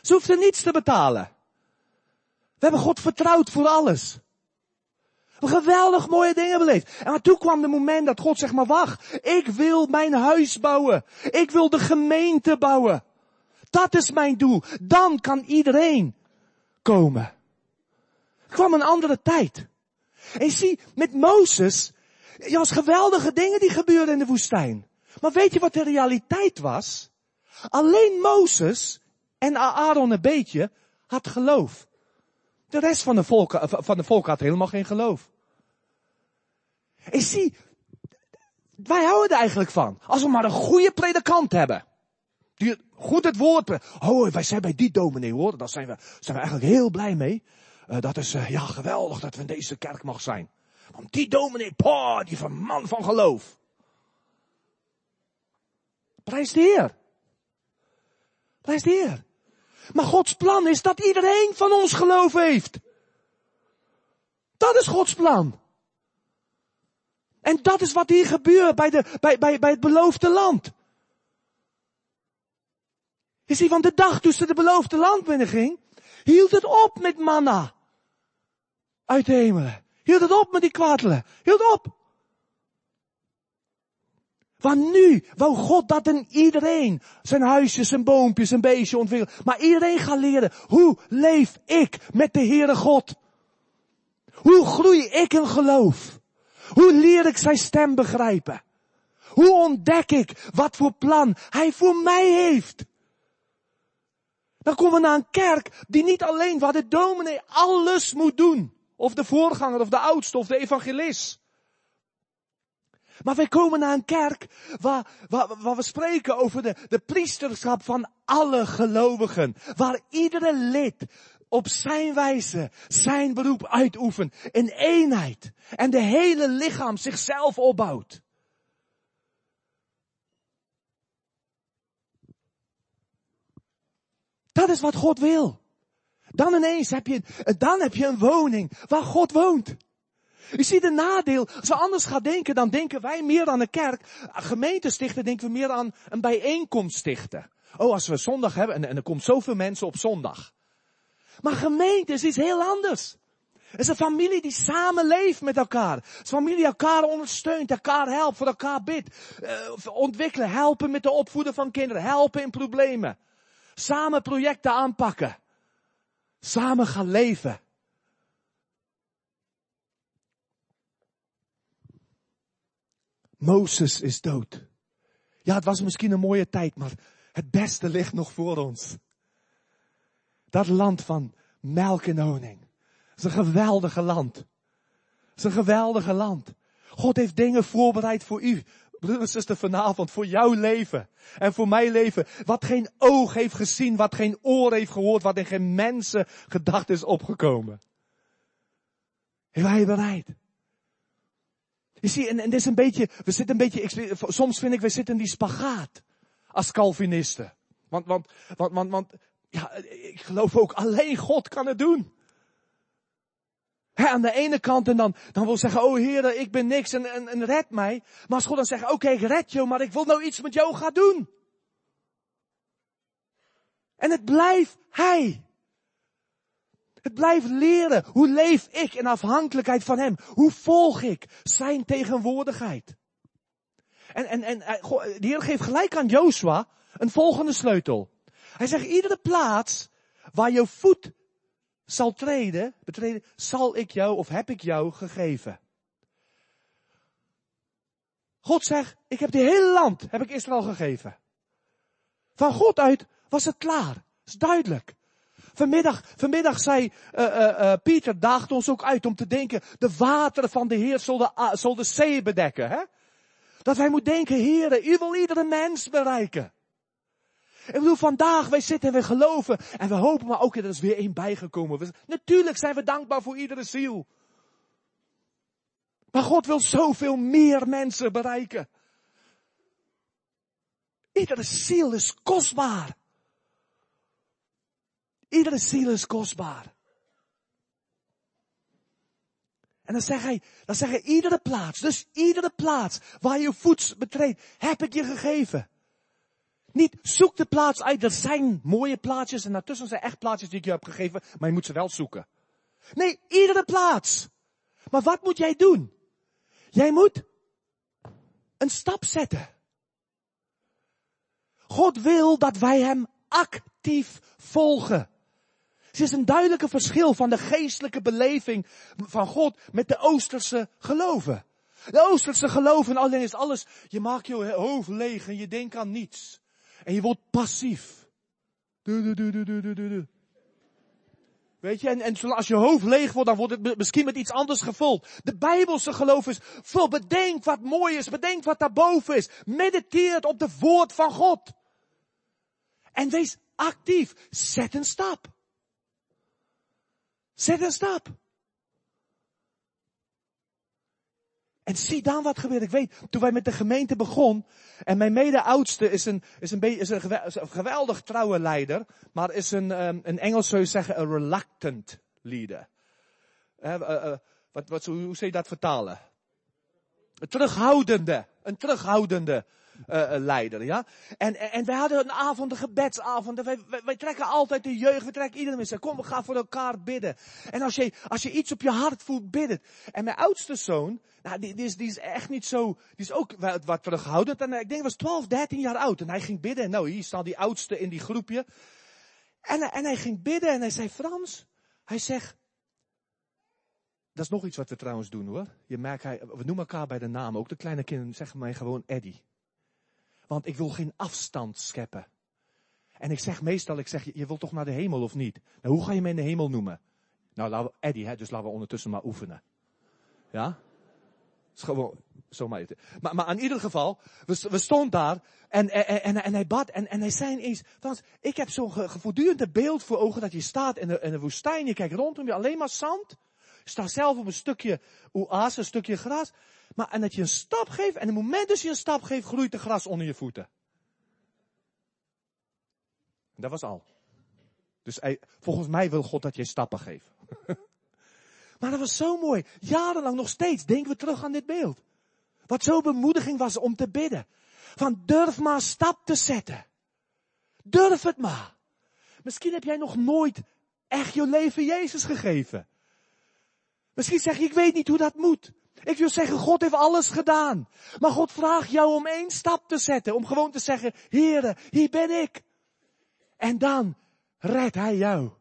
Ze hoefden niets te betalen. We hebben God vertrouwd voor alles. We geweldig mooie dingen beleefd. En toen kwam de moment dat God zegt, maar wacht, ik wil mijn huis bouwen. Ik wil de gemeente bouwen. Dat is mijn doel. Dan kan iedereen komen kwam een andere tijd. En zie, met Mozes, er was geweldige dingen die gebeurden in de woestijn. Maar weet je wat de realiteit was? Alleen Mozes en Aaron een beetje had geloof. De rest van de volk, van de volk had helemaal geen geloof. En zie, wij houden er eigenlijk van. Als we maar een goede predikant hebben. Die goed het woord. Oh, wij zijn bij die dominee hoor. Daar zijn we, zijn we eigenlijk heel blij mee. Uh, dat is uh, ja geweldig dat we in deze kerk mag zijn. Want die dominee, poh, die van man van geloof. Prijs de Heer. Prijs de Heer. Maar Gods plan is dat iedereen van ons geloof heeft. Dat is Gods plan. En dat is wat hier gebeurt bij, de, bij, bij, bij het beloofde land. Je ziet, want de dag toen ze de beloofde land binnenging, hield het op met manna uit de hemelen. Hield het op met die kwartelen. Hield op. Want nu wou God dat in iedereen zijn huisjes, zijn boompjes, zijn beestje ontwikkelt. Maar iedereen gaat leren, hoe leef ik met de Heere God? Hoe groei ik in geloof? Hoe leer ik zijn stem begrijpen? Hoe ontdek ik wat voor plan hij voor mij heeft? Dan komen we naar een kerk die niet alleen waar de dominee alles moet doen. Of de voorganger, of de oudste, of de evangelist. Maar wij komen naar een kerk waar, waar, waar we spreken over de, de priesterschap van alle gelovigen. Waar iedere lid op zijn wijze zijn beroep uitoefent. In eenheid. En de hele lichaam zichzelf opbouwt. Dat is wat God wil. Dan ineens heb je, dan heb je een woning waar God woont. Je ziet een nadeel. Als we anders gaan denken, dan denken wij meer aan een kerk. Gemeente stichten denken we meer aan een bijeenkomst stichten. Oh, als we zondag hebben en, en er komt zoveel mensen op zondag. Maar gemeente is iets heel anders. Het is een familie die samen leeft met elkaar. Het is een familie die elkaar ondersteunt, elkaar helpt, voor elkaar bidt. Uh, ontwikkelen, helpen met de opvoeden van kinderen, helpen in problemen. Samen projecten aanpakken. Samen gaan leven. Mozes is dood. Ja, het was misschien een mooie tijd, maar het beste ligt nog voor ons. Dat land van melk en honing. Het is een geweldige land. Het is een geweldige land. God heeft dingen voorbereid voor u. broeder en zuster, vanavond voor jouw leven en voor mijn leven. Wat geen oog heeft gezien, wat geen oor heeft gehoord, wat in geen mensen gedacht is opgekomen. En wij bereid. Je ziet, en, en dit is een beetje, we zitten een beetje, soms vind ik, we zitten in die spagaat. Als Calvinisten. Want, want, want, want, want, ja, ik geloof ook alleen God kan het doen. He, aan de ene kant en dan, dan wil zeggen, oh Heer, ik ben niks en, en, en red mij. Maar als God dan zegt, oké, ik red jou, maar ik wil nou iets met jou gaan doen. En het blijft Hij. Het blijft leren. Hoe leef ik in afhankelijkheid van Hem? Hoe volg ik Zijn tegenwoordigheid? En, en, en eh, de Heer geeft gelijk aan Joshua een volgende sleutel. Hij zegt, iedere plaats waar je voet zal treden, betreden, zal ik jou of heb ik jou gegeven. God zegt, ik heb die hele land, heb ik Israël gegeven. Van God uit was het klaar. Dat is duidelijk. Vanmiddag, vanmiddag zei uh, uh, uh, Pieter, daagde ons ook uit om te denken, de wateren van de Heer zal de zee bedekken. Hè? Dat wij moeten denken, Heer, u wil iedere mens bereiken. Ik bedoel, vandaag, wij zitten en we geloven en we hopen, maar ook, er is weer één bijgekomen. We, natuurlijk zijn we dankbaar voor iedere ziel. Maar God wil zoveel meer mensen bereiken. Iedere ziel is kostbaar. Iedere ziel is kostbaar. En dan zeg hij, dan zeg hij, iedere plaats, dus iedere plaats waar je voet betreedt, heb ik je gegeven. Niet zoek de plaats uit. Er zijn mooie plaatsjes en daartussen zijn echt plaatsjes die ik je heb gegeven, maar je moet ze wel zoeken. Nee, iedere plaats. Maar wat moet jij doen? Jij moet een stap zetten. God wil dat wij hem actief volgen. Het is een duidelijke verschil van de geestelijke beleving van God met de Oosterse geloven. De Oosterse geloven alleen is alles, je maakt je hoofd leeg en je denkt aan niets. En je wordt passief. Du, du, du, Weet je, en, en als je hoofd leeg wordt, dan wordt het misschien met iets anders gevuld. De Bijbelse geloof is, vol bedenk wat mooi is, bedenk wat daarboven is. Mediteer op de woord van God. En wees actief. Zet een stap. Zet een stap. En zie dan wat gebeurt. Ik weet, toen wij met de gemeente begon, en mijn mede-oudste is een, is een, is een geweldig trouwe leider, maar is een, um, een Engels zou je zeggen, een reluctant leader. Uh, uh, wat, wat, hoe zou je dat vertalen? Een terughoudende, een terughoudende uh, leider, ja. En, en wij hadden een avond, een gebedsavond. Wij, wij, trekken altijd de jeugd, we trekken iedereen mensen. Kom, we gaan voor elkaar bidden. En als je, als je iets op je hart voelt, bidden. En mijn oudste zoon, nou, die, die, is, die is echt niet zo, die is ook wat, wat terughoudend. En ik denk, was 12, 13 jaar oud. En hij ging bidden. Nou, hier staat die oudste in die groepje. En, en hij ging bidden en hij zei, Frans, hij zegt, dat is nog iets wat we trouwens doen hoor. Je merkt, hij, we noemen elkaar bij de naam. Ook de kleine kinderen zeggen mij gewoon Eddie. Want ik wil geen afstand scheppen. En ik zeg meestal, ik zeg, je wilt toch naar de hemel of niet? Nou, hoe ga je me in de hemel noemen? Nou, laten Eddie, hè, dus laten we ondertussen maar oefenen. Ja? is gewoon, zomaar. Maar, maar in ieder geval, we, we stonden daar en, en, en, en hij bad en, en hij zei ineens, Frans, ik heb zo'n voortdurende beeld voor ogen dat je staat in de, in de woestijn, je kijkt rondom je alleen maar zand. Staat zelf op een stukje oase, een stukje gras. Maar en dat je een stap geeft, en het moment dat je een stap geeft, groeit de gras onder je voeten. Dat was al. Dus hij, volgens mij wil God dat je stappen geeft. maar dat was zo mooi. Jarenlang nog steeds denken we terug aan dit beeld. Wat zo bemoediging was om te bidden. Van durf maar stap te zetten. Durf het maar. Misschien heb jij nog nooit echt je leven Jezus gegeven. Misschien zeg je, ik weet niet hoe dat moet. Ik wil zeggen, God heeft alles gedaan. Maar God vraagt jou om één stap te zetten. Om gewoon te zeggen, Heere, hier ben ik. En dan redt Hij jou.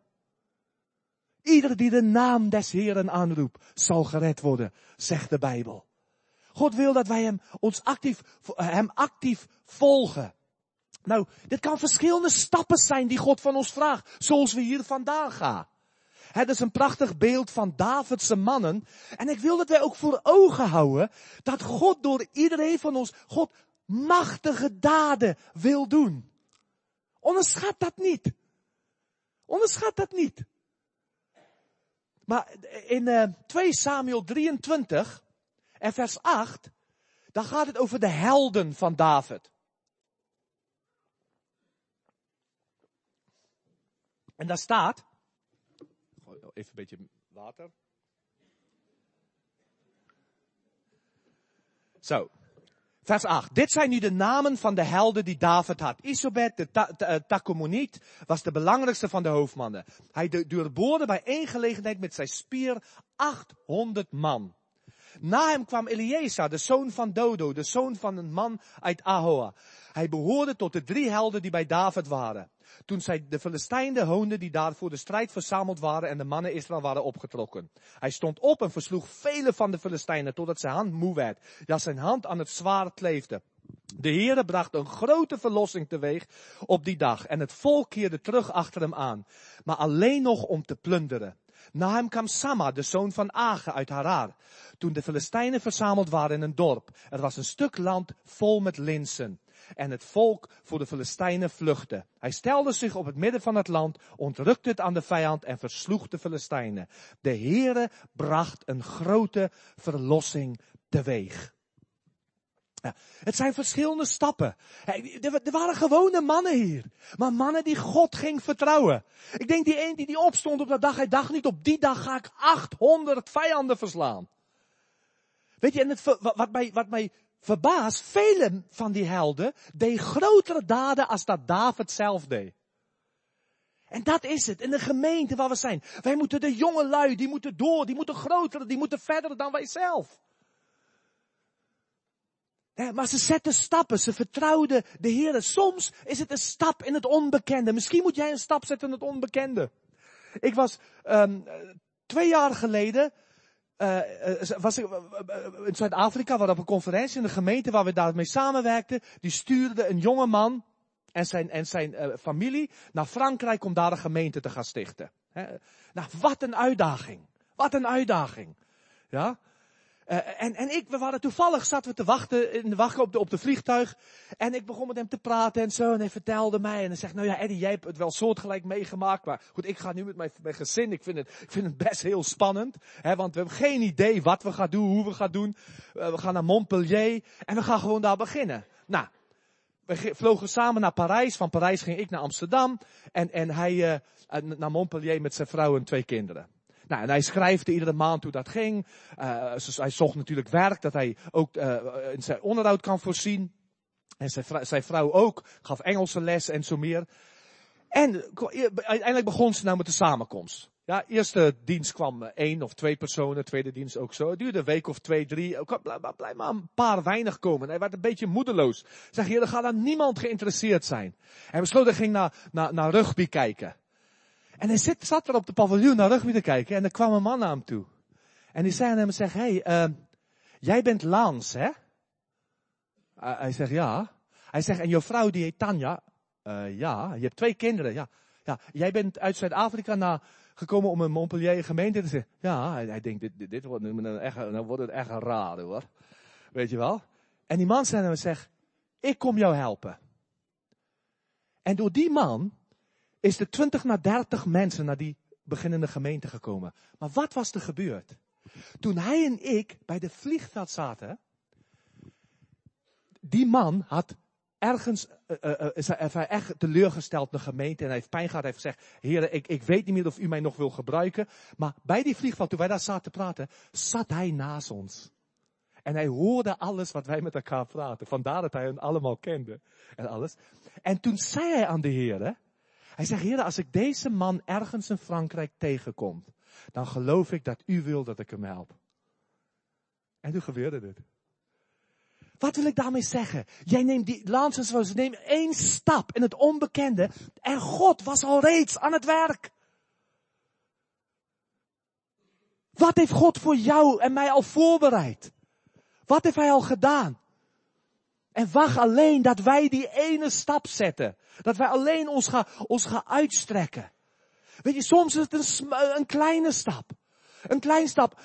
Ieder die de naam des Heeren aanroept, zal gered worden, zegt de Bijbel. God wil dat wij hem, ons actief, hem actief volgen. Nou, dit kan verschillende stappen zijn die God van ons vraagt, zoals we hier vandaan gaan. Het is een prachtig beeld van Davidse mannen. En ik wil dat wij ook voor ogen houden dat God door iedereen van ons, God machtige daden wil doen. Onderschat dat niet. Onderschat dat niet. Maar in uh, eh, 2 Samuel 23 en vers 8, dan gaat het over de helden van David. En daar staat, even een beetje water. Zo. Vers 8. Dit zijn nu de namen van de helden die David had. Isobet, de eh, was de belangrijkste van de hoofdmannen. Hij doorboorde bij één gelegenheid met zijn spier 800 man. Na hem kwam Eliezer, de zoon van Dodo, de zoon van een man uit Ahoa. Hij behoorde tot de drie helden die bij David waren. Toen zij de Filistijnen hoonden die daar voor de strijd verzameld waren en de mannen Israël waren opgetrokken. Hij stond op en versloeg vele van de Filistijnen totdat zijn hand moe werd. Ja, zijn hand aan het zwaard kleefde. De Heere bracht een grote verlossing teweeg op die dag en het volk keerde terug achter hem aan, maar alleen nog om te plunderen. Na hem kwam Sama, de zoon van Age uit Harar. Toen de Filistijnen verzameld waren in een dorp. Er was een stuk land vol met linsen. En het volk voor de Filistijnen vluchtte. Hij stelde zich op het midden van het land, ontrukte het aan de vijand en versloeg de Filistijnen. De Heere bracht een grote verlossing teweeg. Ja, het zijn verschillende stappen. Er waren gewone mannen hier. Maar mannen die God ging vertrouwen. Ik denk die een die, die opstond op dat dag, hij dacht niet op die dag ga ik 800 vijanden verslaan. Weet je, en het, wat, mij, wat mij verbaast, vele van die helden deed grotere daden als dat David zelf deed. En dat is het, in de gemeente waar we zijn. Wij moeten de jonge lui, die moeten door, die moeten groter, die moeten verder dan wij zelf maar ze zetten stappen, ze vertrouwden de Heer. Soms is het een stap in het onbekende. Misschien moet jij een stap zetten in het onbekende. Ik was um, twee jaar geleden uh, was ik, in Zuid-Afrika, waar op een conferentie in de gemeente waar we daarmee samenwerkten. Die stuurde een jonge man en zijn, en zijn familie naar Frankrijk om daar een gemeente te gaan stichten. Nou, wat een uitdaging. Wat een uitdaging. Ja? Uh, en, en ik, we waren toevallig, zaten we te wachten, in de op de, vliegtuig. En ik begon met hem te praten en zo. En hij vertelde mij. En hij zegt, nou ja, Eddie, jij hebt het wel soortgelijk meegemaakt. Maar goed, ik ga nu met mijn, mijn gezin. Ik vind het, ik vind het best heel spannend. Hè, want we hebben geen idee wat we gaan doen, hoe we gaan doen. Uh, we gaan naar Montpellier. En we gaan gewoon daar beginnen. Nou, we vlogen samen naar Parijs. Van Parijs ging ik naar Amsterdam. En, en hij uh, naar Montpellier met zijn vrouw en twee kinderen. Nou, en hij schrijft iedere maand hoe dat ging. Uh, hij zocht natuurlijk werk, dat hij ook uh, in zijn onderhoud kan voorzien. En zijn, zijn vrouw ook, gaf Engelse les en zo meer. En uiteindelijk begon ze nou met de samenkomst. Ja, eerste dienst kwam één of twee personen, tweede dienst ook zo. Het duurde een week of twee, drie. Blijf maar een paar weinig komen. Hij werd een beetje moedeloos. Zeg je, er gaat dan niemand geïnteresseerd zijn. Hij besloot, hij ging naar, naar, naar rugby kijken. En hij zit, zat er op de paviljoen naar rugby te kijken en er kwam een man naar hem toe. En die zei aan hem, zeg, hey, uh, jij bent Lans, hè? Hij zegt, ja. Hij zegt, en jouw vrouw die heet Tanja? Uh, ja. Je hebt twee kinderen, ja. Ja, jij bent uit Zuid-Afrika naar gekomen om een Montpellier gemeente te zeggen. Ja, hij, denkt, dit, dit, wordt, een echt, nou wordt het echt een hoor. Weet je wel? En die man zei hem, zegt, ik kom jou helpen. En door die man is er 20 naar 30 mensen naar die beginnende gemeente gekomen. Maar wat was er gebeurd? Toen hij en ik bij de vliegveld zaten, die man had ergens, uh, uh, is hij echt teleurgesteld de gemeente en hij heeft pijn gehad. Hij heeft gezegd, heren, ik, ik weet niet meer of u mij nog wil gebruiken. Maar bij die vliegveld, toen wij daar zaten te praten, zat hij naast ons. En hij hoorde alles wat wij met elkaar praten. Vandaar dat hij hen allemaal kende. En alles. En toen zei hij aan de heren, hij zegt, Heer, als ik deze man ergens in Frankrijk tegenkom, dan geloof ik dat u wil dat ik hem help. En toen gebeurde dit. Wat wil ik daarmee zeggen? Jij neemt die Lansens, neem één stap in het onbekende en God was al reeds aan het werk. Wat heeft God voor jou en mij al voorbereid? Wat heeft hij al gedaan? En wacht alleen dat wij die ene stap zetten. Dat wij alleen ons gaan, ons gaan uitstrekken. Weet je, soms is het een, kleine stap. Een kleine stap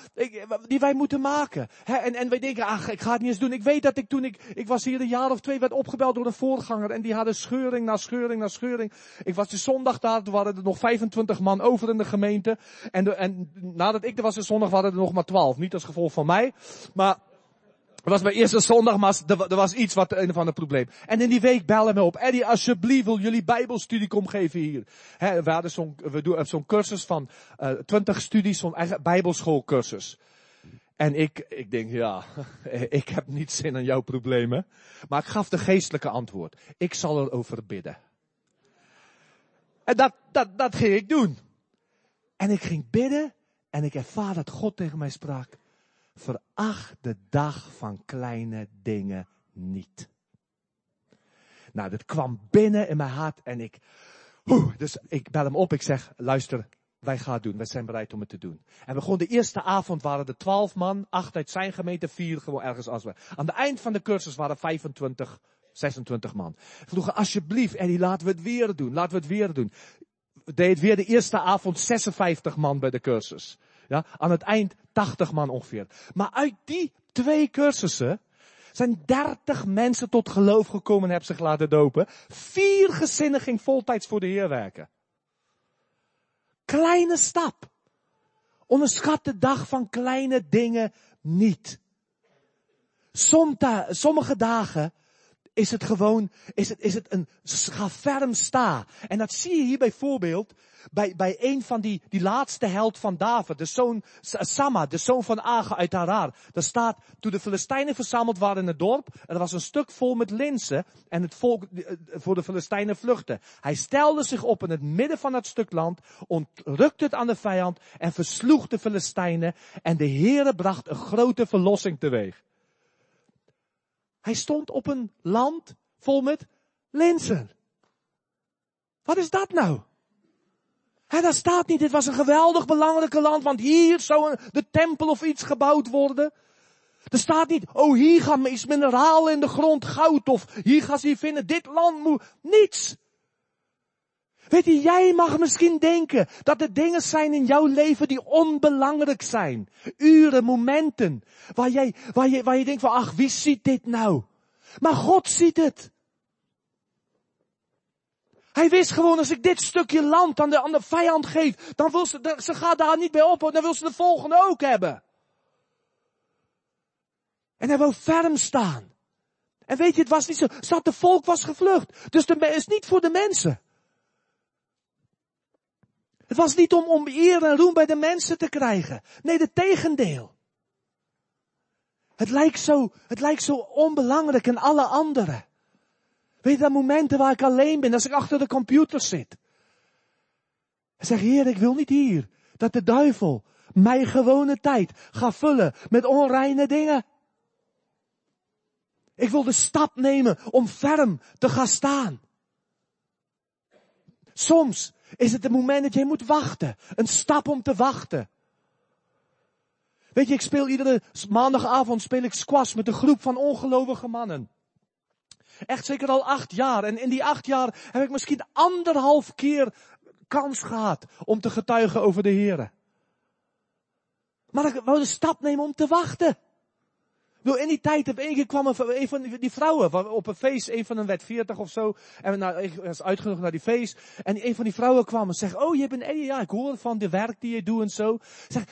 die wij moeten maken. En, en wij denken, ach, ik ga het niet eens doen. Ik weet dat ik toen ik, ik was hier een jaar of twee, werd opgebeld door een voorganger. En die hadden scheuring na scheuring na scheuring. Ik was de zondag daar, toen waren er nog 25 man over in de gemeente. En, en nadat ik er was de zondag waren er nog maar 12. Niet als gevolg van mij. Maar het was mijn eerste zondag, maar er, wa- was iets wat een of ander probleem. En in die week bellen me op. Eddie, alsjeblieft wil jullie bijbelstudie komen geven hier. We hadden zo'n, we doen zo'n cursus van eh 20 studies, zo'n eigen bijbelschoolcursus. En ik, ik denk, ja, ik heb niet zin in jouw problemen. Maar ik gaf de geestelijke antwoord. Ik zal erover bidden. En dat, dat, dat ging ik doen. En ik ging bidden en ik ervaar dat God tegen mij sprak. Veracht de dag van kleine dingen niet. Nou, dat kwam binnen in mijn hart en ik, dus ik bel hem op. Ik zeg, luister, wij gaan het doen. Wij zijn bereid om het te doen. En we begonnen de eerste avond waren er twaalf man, acht uit zijn gemeente, vier gewoon ergens als we. Aan het eind van de cursus waren 25, 26 man. Vroegen, alsjeblieft, Eddie, laten we het weer doen. Laten we het weer doen. We deden weer de eerste avond 56 man bij de cursus. Ja, aan het eind 80 man ongeveer. Maar uit die twee cursussen zijn 30 mensen tot geloof gekomen en hebben zich laten dopen. Vier gezinnen ging voltijds voor de Heer werken. Kleine stap. Onderschat de dag van kleine dingen niet. Somta, sommige dagen is het gewoon, is het, is het een ga ferm sta. En dat zie je hier bijvoorbeeld bij, bij een van die, die laatste held van David, de zoon Sama, de zoon van Aga uit Harar. Daar staat, toen de Filistijnen verzameld waren in het dorp, er was een stuk vol met linzen en het volk eh, voor de Filistijnen vluchtte. Hij stelde zich op in het midden van dat stuk land, ontrukte het aan de vijand en versloeg de Filistijnen en de Heere bracht een grote verlossing teweeg. Hij stond op een land vol met linzen. Wat is dat nou? Daar staat niet, dit was een geweldig belangrijke land, want hier zou een, de tempel of iets gebouwd worden. Er staat niet, oh hier gaan is mineraal in de grond, goud of hier gaan ze hier vinden, dit land moet, niets. Weet je, jij mag misschien denken dat er dingen zijn in jouw leven die onbelangrijk zijn. Uren, momenten, waar jij, waar je, waar je denkt van, ach, wie ziet dit nou? Maar God ziet het. Hij wist gewoon, als ik dit stukje land aan de, aan de vijand geef, dan wil ze, ze gaat daar niet bij op, dan wil ze de volgende ook hebben. En hij wou ferm staan. En weet je, het was niet zo, zat de volk was gevlucht. Dus het is niet voor de mensen. Het was niet om, eer en roem bij de mensen te krijgen. Nee, de tegendeel. Het lijkt zo, het lijkt zo onbelangrijk en alle anderen. Weet je, dat momenten waar ik alleen ben, als ik achter de computer zit. En zeg, Heer, ik wil niet hier dat de duivel mijn gewone tijd gaat vullen met onreine dingen. Ik wil de stap nemen om ferm te gaan staan. Soms is het een moment dat je moet wachten. Een stap om te wachten. Weet je, ik speel iedere maandagavond speel ik squash met een groep van ongelovige mannen. Echt zeker al acht jaar. En in die acht jaar heb ik misschien anderhalf keer kans gehad om te getuigen over de Heer. Maar ik wou de stap nemen om te wachten. Wil in die tijd heb keer kwam een, een van die vrouwen op een feest, een van hen werd 40 of zo, en nou, ik was uitgenodigd naar die feest, en een van die vrouwen kwam en zegt, oh je bent Eddie, ja ik hoor van de werk die je doet en zo. Zeg,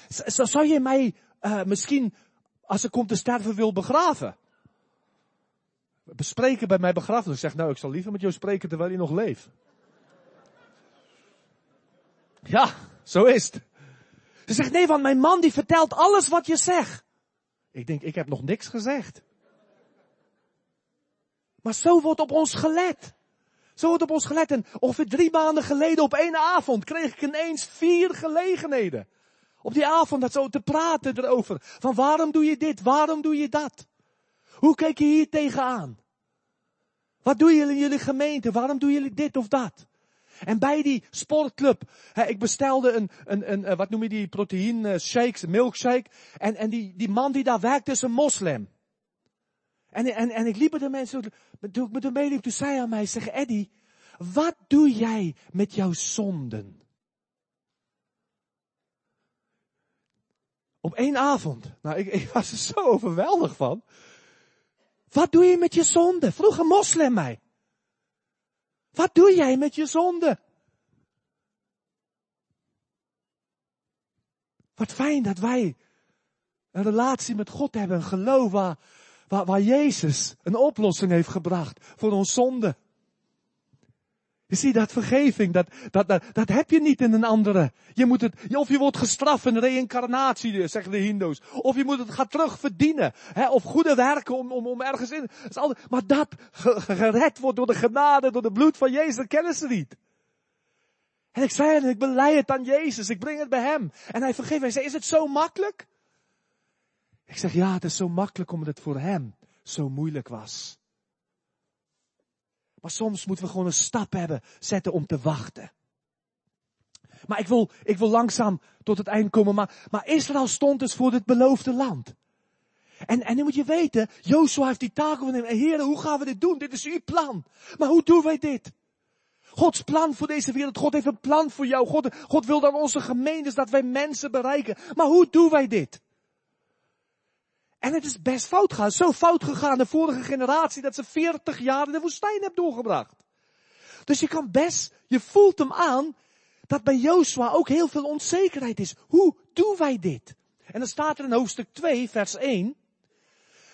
zou je mij uh, misschien, als ik kom te sterven, wil begraven? Bespreken bij mij begrafenis. Ik zeg, nou ik zal liever met jou spreken terwijl je nog leeft. Ja, zo is het. Ze zegt, nee, want mijn man die vertelt alles wat je zegt. Ik denk, ik heb nog niks gezegd. Maar zo wordt op ons gelet. Zo wordt op ons gelet. En ongeveer drie maanden geleden op één avond kreeg ik ineens vier gelegenheden. Op die avond dat zo te praten erover. Van waarom doe je dit? Waarom doe je dat? Hoe kijk je hier tegenaan? Wat doen jullie in jullie gemeente? Waarom doen jullie dit of dat? En bij die sportclub, hè, ik bestelde een, een, een, eh, wat noem je die, proteïne eh, shakes, milkshake. En, en die, die man die daar werkte is een moslim. En, en, en ik liep met de mensen, toen ik met hem meeliep, toen zei hij aan mij, zeg Eddie, wat doe jij met jouw zonden? Op één avond. Nou, ik, ik was er zo overweldigd van. Wat doe je met je zonden? Vroeg een moslim mij. Wat doe jij met je zonde? Wat fijn dat wij een relatie met God hebben, een geloof waar, waar, waar Jezus een oplossing heeft gebracht voor ons zonde. Je ziet dat vergeving, dat, dat, dat, dat heb je niet in een andere. Je moet het, of je wordt gestraft in reïncarnatie, zeggen de hindoes. Of je moet het gaan terugverdienen. Hè, of goede werken om, om, om ergens in. Dat altijd, maar dat gered wordt door de genade, door de bloed van Jezus, dat kennen ze niet. En ik zei het, ik belei het aan Jezus, ik breng het bij hem. En hij vergeeft, hij zei, is het zo makkelijk? Ik zeg, ja, het is zo makkelijk omdat het voor hem zo moeilijk was. Maar soms moeten we gewoon een stap hebben, zetten om te wachten. Maar ik wil, ik wil langzaam tot het eind komen. Maar, maar Israël stond dus voor het beloofde land. En, en nu moet je weten, Joshua heeft die taak overnemen. Heren, hoe gaan we dit doen? Dit is uw plan. Maar hoe doen wij dit? Gods plan voor deze wereld. God heeft een plan voor jou. God, God wil dan onze gemeentes dat wij mensen bereiken. Maar hoe doen wij dit? En het is best fout gegaan. Zo fout gegaan de vorige generatie dat ze 40 jaar in de woestijn hebben doorgebracht. Dus je kan best, je voelt hem aan dat bij Joshua ook heel veel onzekerheid is. Hoe doen wij dit? En dan staat er in hoofdstuk 2, vers 1.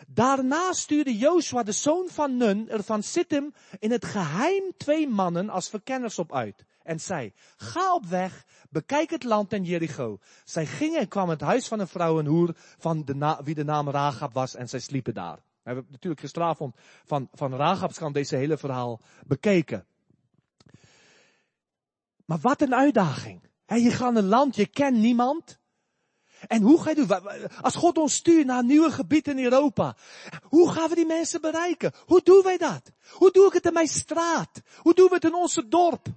Daarna stuurde Joshua de zoon van Nun er van Sittim in het geheim twee mannen als verkenners op uit. En zei, ga op weg, bekijk het land en Jericho. Zij gingen en kwamen het huis van een vrouw en hoer van de wie de naam Rahab was en zij sliepen daar. We hebben natuurlijk gisteravond van, van Rahab's kant deze hele verhaal bekeken. Maar wat een uitdaging. je gaat een land, je kent niemand. En hoe ga je doen? Als God ons stuurt naar nieuwe gebieden in Europa. Hoe gaan we die mensen bereiken? Hoe doen wij dat? Hoe doe ik het in mijn straat? Hoe doen we het in onze dorp?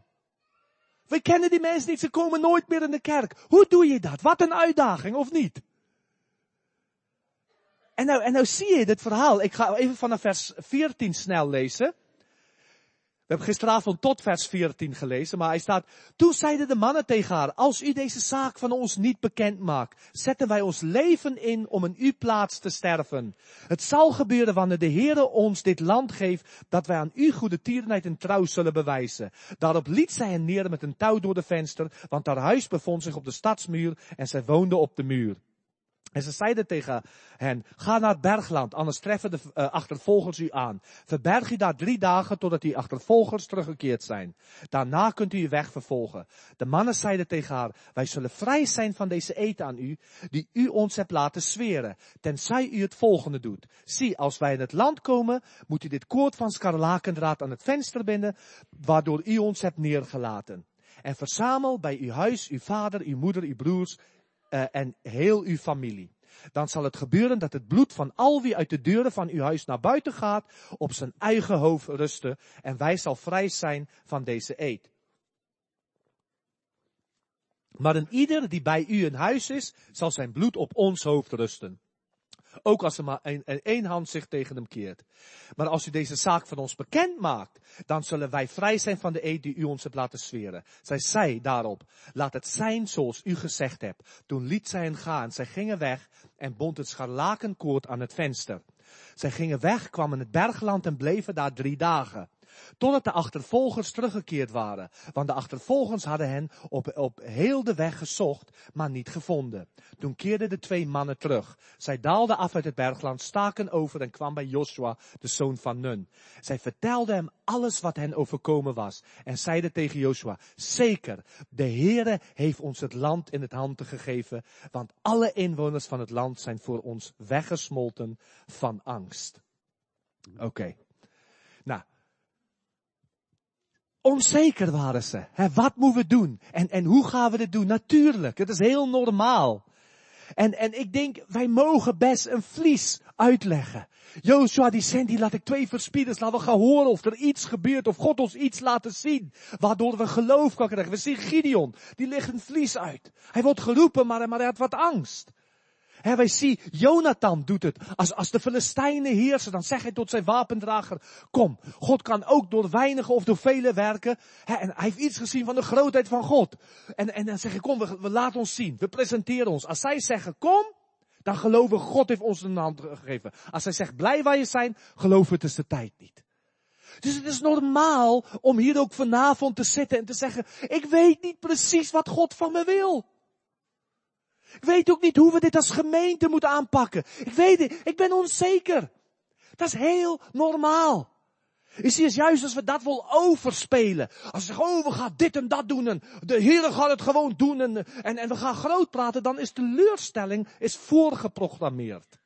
We kennen die mensen niet, ze komen nooit meer in de kerk. Hoe doe je dat? Wat een uitdaging, of niet? En nou, en nou zie je dit verhaal. Ik ga even vanaf vers 14 snel lezen. Hebben gisteravond tot vers 14 gelezen, maar hij staat, toen zeiden de mannen tegen haar, als u deze zaak van ons niet bekend maakt, zetten wij ons leven in om in uw plaats te sterven. Het zal gebeuren wanneer de Heere ons dit land geeft, dat wij aan u goede tierenheid en trouw zullen bewijzen. Daarop liet zij hen neer met een touw door de venster, want haar huis bevond zich op de stadsmuur en zij woonde op de muur. En ze zeiden tegen hen, ga naar het bergland, anders treffen de uh, achtervolgers u aan. Verberg u daar drie dagen totdat die achtervolgers teruggekeerd zijn. Daarna kunt u uw weg vervolgen. De mannen zeiden tegen haar, wij zullen vrij zijn van deze eten aan u, die u ons hebt laten zweren, tenzij u het volgende doet. Zie, als wij in het land komen, moet u dit koord van skarlakendraad aan het venster binden, waardoor u ons hebt neergelaten. En verzamel bij uw huis uw vader, uw moeder, uw broers, uh, en heel uw familie. Dan zal het gebeuren dat het bloed van al wie uit de deuren van uw huis naar buiten gaat, op zijn eigen hoofd rusten en wij zal vrij zijn van deze eed. Maar een ieder die bij u in huis is, zal zijn bloed op ons hoofd rusten. Ook als er maar één hand zich tegen hem keert. Maar als u deze zaak van ons bekend maakt, dan zullen wij vrij zijn van de eed die u ons hebt laten zweren. Zij zei daarop, laat het zijn zoals u gezegd hebt. Toen liet zij hen gaan. Zij gingen weg en bond het scharlakenkoord aan het venster. Zij gingen weg, kwamen het bergland en bleven daar drie dagen. Totdat de achtervolgers teruggekeerd waren. Want de achtervolgers hadden hen op, op heel de weg gezocht, maar niet gevonden. Toen keerden de twee mannen terug. Zij daalden af uit het bergland, staken over en kwamen bij Joshua, de zoon van Nun. Zij vertelden hem alles wat hen overkomen was. En zeiden tegen Joshua, zeker, de Heere heeft ons het land in het handen gegeven, want alle inwoners van het land zijn voor ons weggesmolten van angst. Oké. Nou, Onzeker waren ze. Wat moeten we doen? En, en hoe gaan we dit doen? Natuurlijk, het is heel normaal. En, en ik denk, wij mogen best een vlies uitleggen. Joshua die zendt, die laat ik twee verspieders, laten we gaan horen of er iets gebeurt, of God ons iets laten zien, waardoor we geloof kan krijgen. We zien Gideon, die ligt een vlies uit. Hij wordt geroepen, maar, maar hij had wat angst. He, wij zien, Jonathan doet het. Als, als de Filistijnen heersen, dan zegt hij tot zijn wapendrager, kom, God kan ook door weinigen of door velen werken. en hij heeft iets gezien van de grootheid van God. En, en dan zeg ik, kom, we, laten ons zien. We presenteren ons. Als zij zeggen, kom, Dan geloven God heeft ons een hand gegeven. Als hij zegt blij waar je zijn, geloof het is de tijd niet. Dus het is normaal om hier ook vanavond te zitten en te zeggen, ik weet niet precies wat God van me wil. Ik weet ook niet hoe we dit als gemeente moeten aanpakken. Ik weet het, ik ben onzeker. Dat is heel normaal. Je ziet juist als we dat wel overspelen. Als we zeggen, oh, we gaan dit en dat doen en de Heer gaat het gewoon doen en, en, en we gaan groot praten, dan is teleurstelling is voorgeprogrammeerd.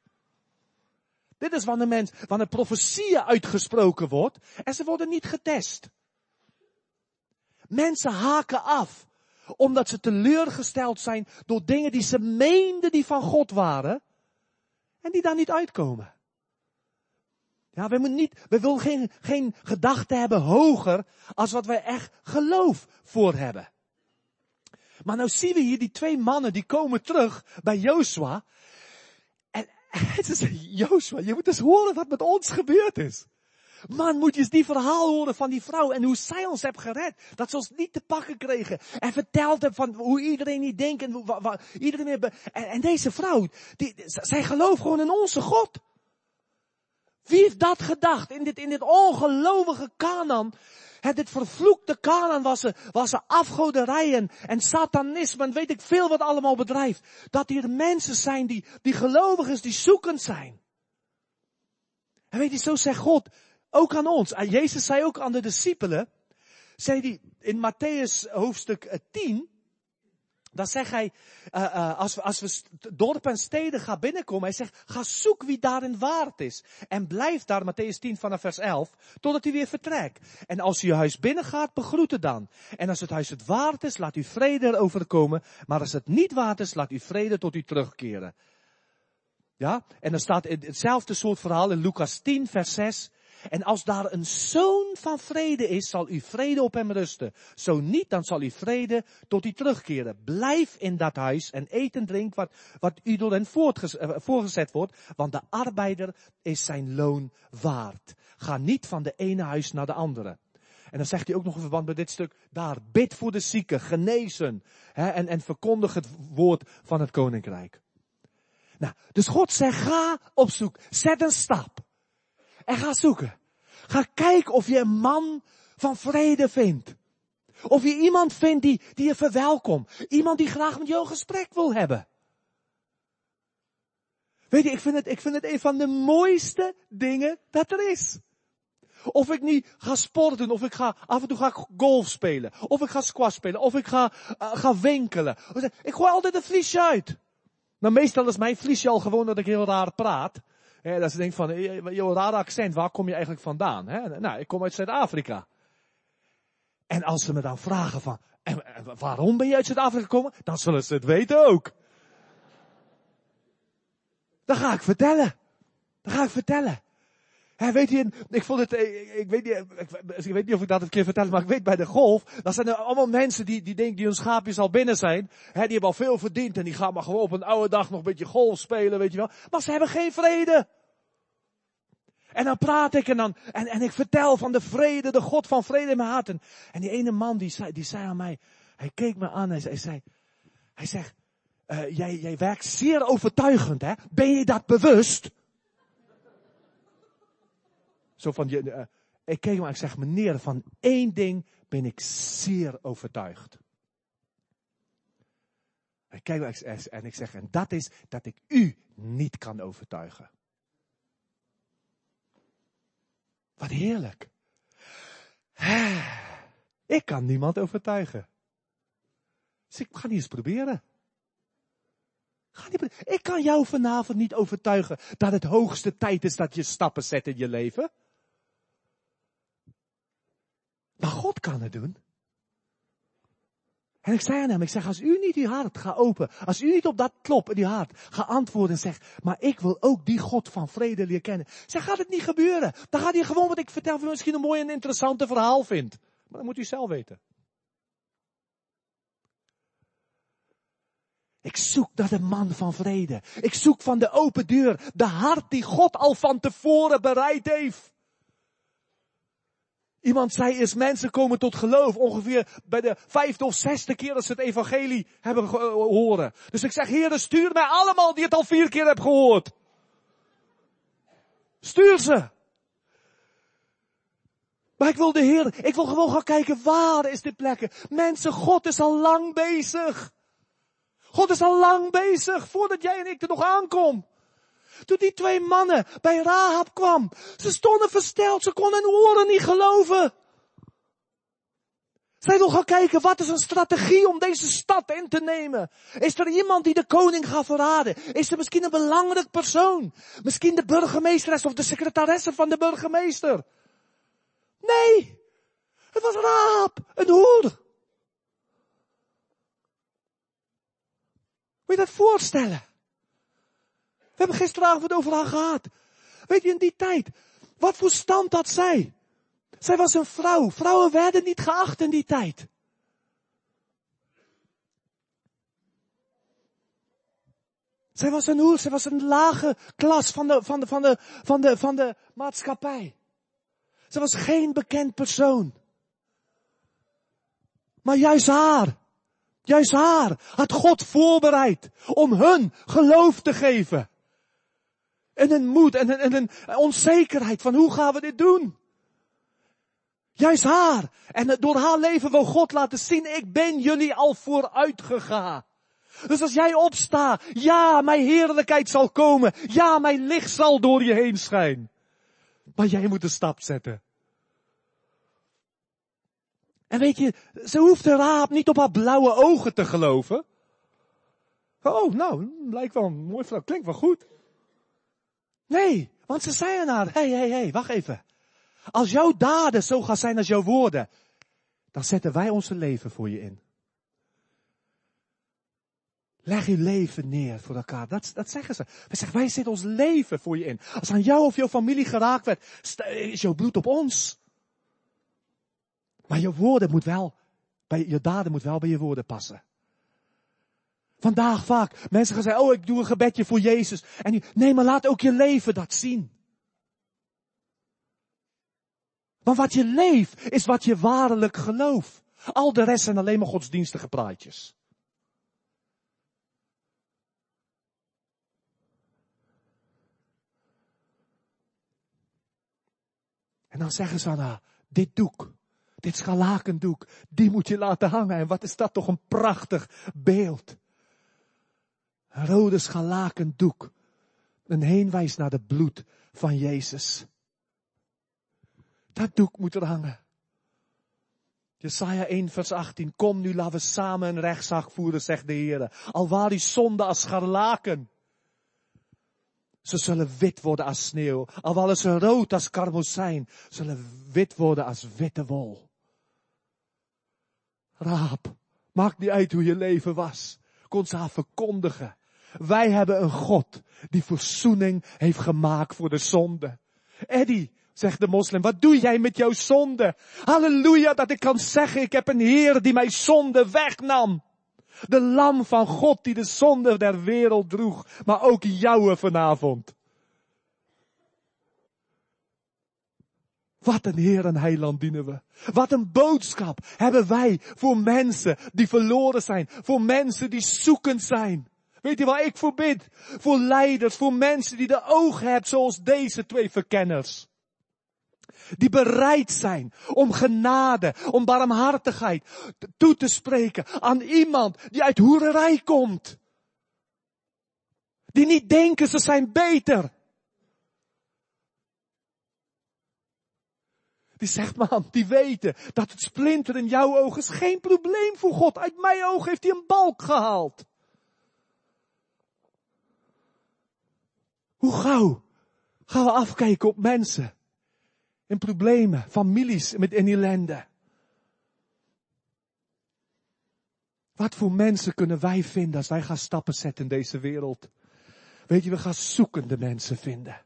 Dit is wanneer, mens, wanneer profetieën uitgesproken wordt en ze worden niet getest. Mensen haken af omdat ze teleurgesteld zijn door dingen die ze meenden die van God waren en die daar niet uitkomen. Ja, we moeten niet, we willen geen, geen gedachte hebben hoger als wat wij echt geloof voor hebben. Maar nou zien we hier die twee mannen die komen terug bij Joshua. En het is Joshua, je moet eens horen wat met ons gebeurd is. Man, moet je eens die verhaal horen van die vrouw en hoe zij ons heeft gered. Dat ze ons niet te pakken kregen. En verteld heeft van hoe iedereen niet denkt en iedereen meer, en, en, deze vrouw, die, zij gelooft gewoon in onze God. Wie heeft dat gedacht? In dit, in dit ongelovige Canaan. Dit vervloekte Canaan was er, was er afgoderijen en satanisme en weet ik veel wat allemaal bedrijft. Dat hier mensen zijn die, die gelovig is, die zoekend zijn. En weet je, zo zegt God, ook aan ons. En Jezus zei ook aan de discipelen, zei hij in Matthäus hoofdstuk 10, dan zegt hij, uh, uh, als, we, als we dorpen en steden gaan binnenkomen, hij zegt, ga zoek wie daarin waard is. En blijf daar, Matthäus 10 vanaf vers 11, totdat hij weer vertrekt. En als u je huis binnengaat, begroet het dan. En als het huis het waard is, laat u vrede erover komen. Maar als het niet waard is, laat u vrede tot u terugkeren. Ja, en dan staat hetzelfde soort verhaal in Lucas 10 vers 6. En als daar een zoon van vrede is, zal uw vrede op hem rusten. Zo niet, dan zal uw vrede tot u terugkeren. Blijf in dat huis en eet en drink wat, wat u door hen eh, voorgezet wordt, want de arbeider is zijn loon waard. Ga niet van de ene huis naar de andere. En dan zegt hij ook nog in verband met dit stuk, daar, bid voor de zieken, genezen, hè, en, en verkondig het woord van het koninkrijk. Nou, dus God zegt, ga op zoek, zet een stap. En ga zoeken. Ga kijken of je een man van vrede vindt. Of je iemand vindt die, die je verwelkomt. Iemand die graag met jou een gesprek wil hebben. Weet je, ik vind het, ik vind het een van de mooiste dingen dat er is. Of ik niet ga sporten, of ik ga, af en toe ga ik golf spelen. Of ik ga squash spelen, of ik ga, uh, ga winkelen. Ik gooi altijd een vliesje uit. Nou, meestal is mijn vliesje al gewoon dat ik heel raar praat. He, dat ze denkt van, joh, raar accent, waar kom je eigenlijk vandaan? Nou, ik kom uit Zuid-Afrika. En als ze me dan vragen van, waarom ben je uit Zuid-Afrika gekomen? Dan zullen ze het weten ook. Dan ga ik vertellen. Dan ga ik vertellen. Weet je, ik vond het, ik, weet niet, ik, weet niet of ik dat een keer vertel, maar ik weet bij de golf, dat zijn er allemaal mensen die, die denken die hun schaapjes al binnen zijn. Die hebben al veel verdiend en die gaan maar gewoon op een oude dag nog een beetje golf spelen, weet je wel. Maar ze hebben geen vrede. En dan praat ik en dan, en, en ik vertel van de vrede, de God van vrede in mijn hart. En, die ene man die zei, die zei aan mij, hij keek me aan en hij zei, hij zegt, uh, jij, jij werkt zeer overtuigend, hè? Ben je dat bewust? Zo van, je, uh, ik keek maar, ik zeg, meneer, van één ding ben ik zeer overtuigd. Ik kijk en ik zeg, en dat is dat ik u niet kan overtuigen. Wat heerlijk. Ik kan niemand overtuigen. Dus ik ga niet eens proberen. Niet, ik kan jou vanavond niet overtuigen dat het hoogste tijd is dat je stappen zet in je leven. Maar God kan het doen. En ik zei aan hem, ik zeg, als u niet uw hart gaat open, als u niet op dat klop in uw hart gaat antwoorden en zegt, maar ik wil ook die God van vrede leren kennen. Zeg, gaat het niet gebeuren. Dan gaat hij gewoon wat ik vertel, misschien een mooi en interessante verhaal vindt. Maar dan moet u zelf weten. Ik zoek naar de man van vrede. Ik zoek van de open deur, de hart die God al van tevoren bereid heeft. Iemand zei eens, mensen komen tot geloof ongeveer bij de vijfde of zesde keer dat ze het evangelie hebben ge- horen. Dus ik zeg, Heer, stuur mij allemaal die het al vier keer hebben gehoord. Stuur ze. Maar ik wil de Heer, ik wil gewoon gaan kijken, waar is dit plekken? Mensen, God is al lang bezig. God is al lang bezig, voordat jij en ik er nog aankom. Toen die twee mannen bij Rahab kwam, ze stonden versteld, ze konden hun oren niet geloven. Zij wil gaan kijken, wat is een strategie om deze stad in te nemen? Is er iemand die de koning gaat verraden? Is er misschien een belangrijk persoon? Misschien de burgemeesteres of de secretaresse van de burgemeester? Nee, het was Rahab, een hoer. Moet je dat voorstellen? We hebben gisteravond over haar gehad. Weet je, in die tijd, wat voor stand had zij? Zij was een vrouw. Vrouwen werden niet geacht in die tijd. Zij was een hoer, zij was een lage klas van de, van de, van de, van de, van de maatschappij. Ze was geen bekend persoon. Maar juist haar, juist haar had God voorbereid om hun geloof te geven. En een moed en een, en onzekerheid van hoe gaan we dit doen? Juist haar. En door haar leven wil God laten zien, ik ben jullie al vooruit gegaan. Dus als jij opstaat, ja, mijn heerlijkheid zal komen. Ja, mijn licht zal door je heen schijnen. Maar jij moet een stap zetten. En weet je, ze hoeft de raap niet op haar blauwe ogen te geloven. Oh, nou, lijkt wel een mooi vrouw, klinkt wel goed. Nee, want ze zeiden haar, hé, hé, hé, wacht even. Als jouw daden zo gaan zijn als jouw woorden, dan zetten wij onze leven voor je in. Leg je leven neer voor elkaar. Dat, dat zeggen ze. Wij zeggen, wij zetten ons leven voor je in. Als aan jou of jouw familie geraakt werd, is jouw bloed op ons. Maar je woorden moet wel, bij, je daden moet wel bij je woorden passen. Vandaag vaak, mensen gaan zeggen, oh ik doe een gebedje voor Jezus. En nee, maar laat ook je leven dat zien. Want wat je leeft, is wat je waarlijk gelooft. Al de rest zijn alleen maar godsdienstige praatjes. En dan zeggen ze aan dit doek, dit scharlakendoek, die moet je laten hangen. En wat is dat toch een prachtig beeld. Rode scharlakendoek. Een heenwijs naar het bloed van Jezus. Dat doek moet er hangen. Jesaja 1 vers 18. Kom nu, laten we samen een rechtszaak voeren, zegt de Heer. Al waar die zonde als scharlaken. Ze zullen wit worden als sneeuw. Al waren ze rood als karmozijn. Zullen wit worden als witte wol. Raap. Maakt niet uit hoe je leven was. Kon ze haar verkondigen. Wij hebben een God die verzoening heeft gemaakt voor de zonde. Eddie, zegt de moslim, wat doe jij met jouw zonde? Halleluja dat ik kan zeggen, ik heb een Heer die mijn zonde wegnam. De lam van God die de zonde der wereld droeg, maar ook jouwe vanavond. Wat een Heer en Heiland dienen we. Wat een boodschap hebben wij voor mensen die verloren zijn. Voor mensen die zoekend zijn. Weet je waar ik voor bid? Voor leiders, voor mensen die de ogen hebben zoals deze twee verkenners. Die bereid zijn om genade, om barmhartigheid toe te spreken aan iemand die uit hoererij komt. Die niet denken ze zijn beter. Die zegt man, die weten dat het splinter in jouw ogen is geen probleem voor God. Uit mijn ogen heeft hij een balk gehaald. Hoe gauw gaan we afkijken op mensen in problemen, families met in ellende. Wat voor mensen kunnen wij vinden als wij gaan stappen zetten in deze wereld? Weet je, we gaan zoekende mensen vinden.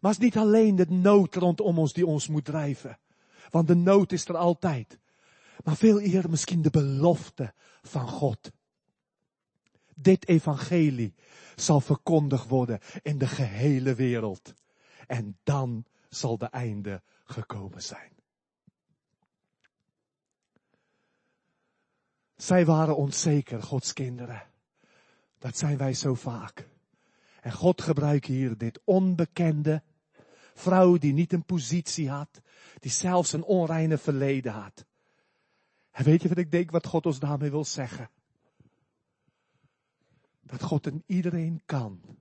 Maar het is niet alleen de nood rondom ons die ons moet drijven. Want de nood is er altijd. Maar veel eerder misschien de belofte van God. Dit evangelie zal verkondigd worden in de gehele wereld. En dan zal de einde gekomen zijn. Zij waren onzeker, Gods kinderen. Dat zijn wij zo vaak. En God gebruikt hier dit onbekende vrouw die niet een positie had, die zelfs een onreine verleden had. En weet je wat ik denk wat God ons daarmee wil zeggen? Dat God een iedereen kan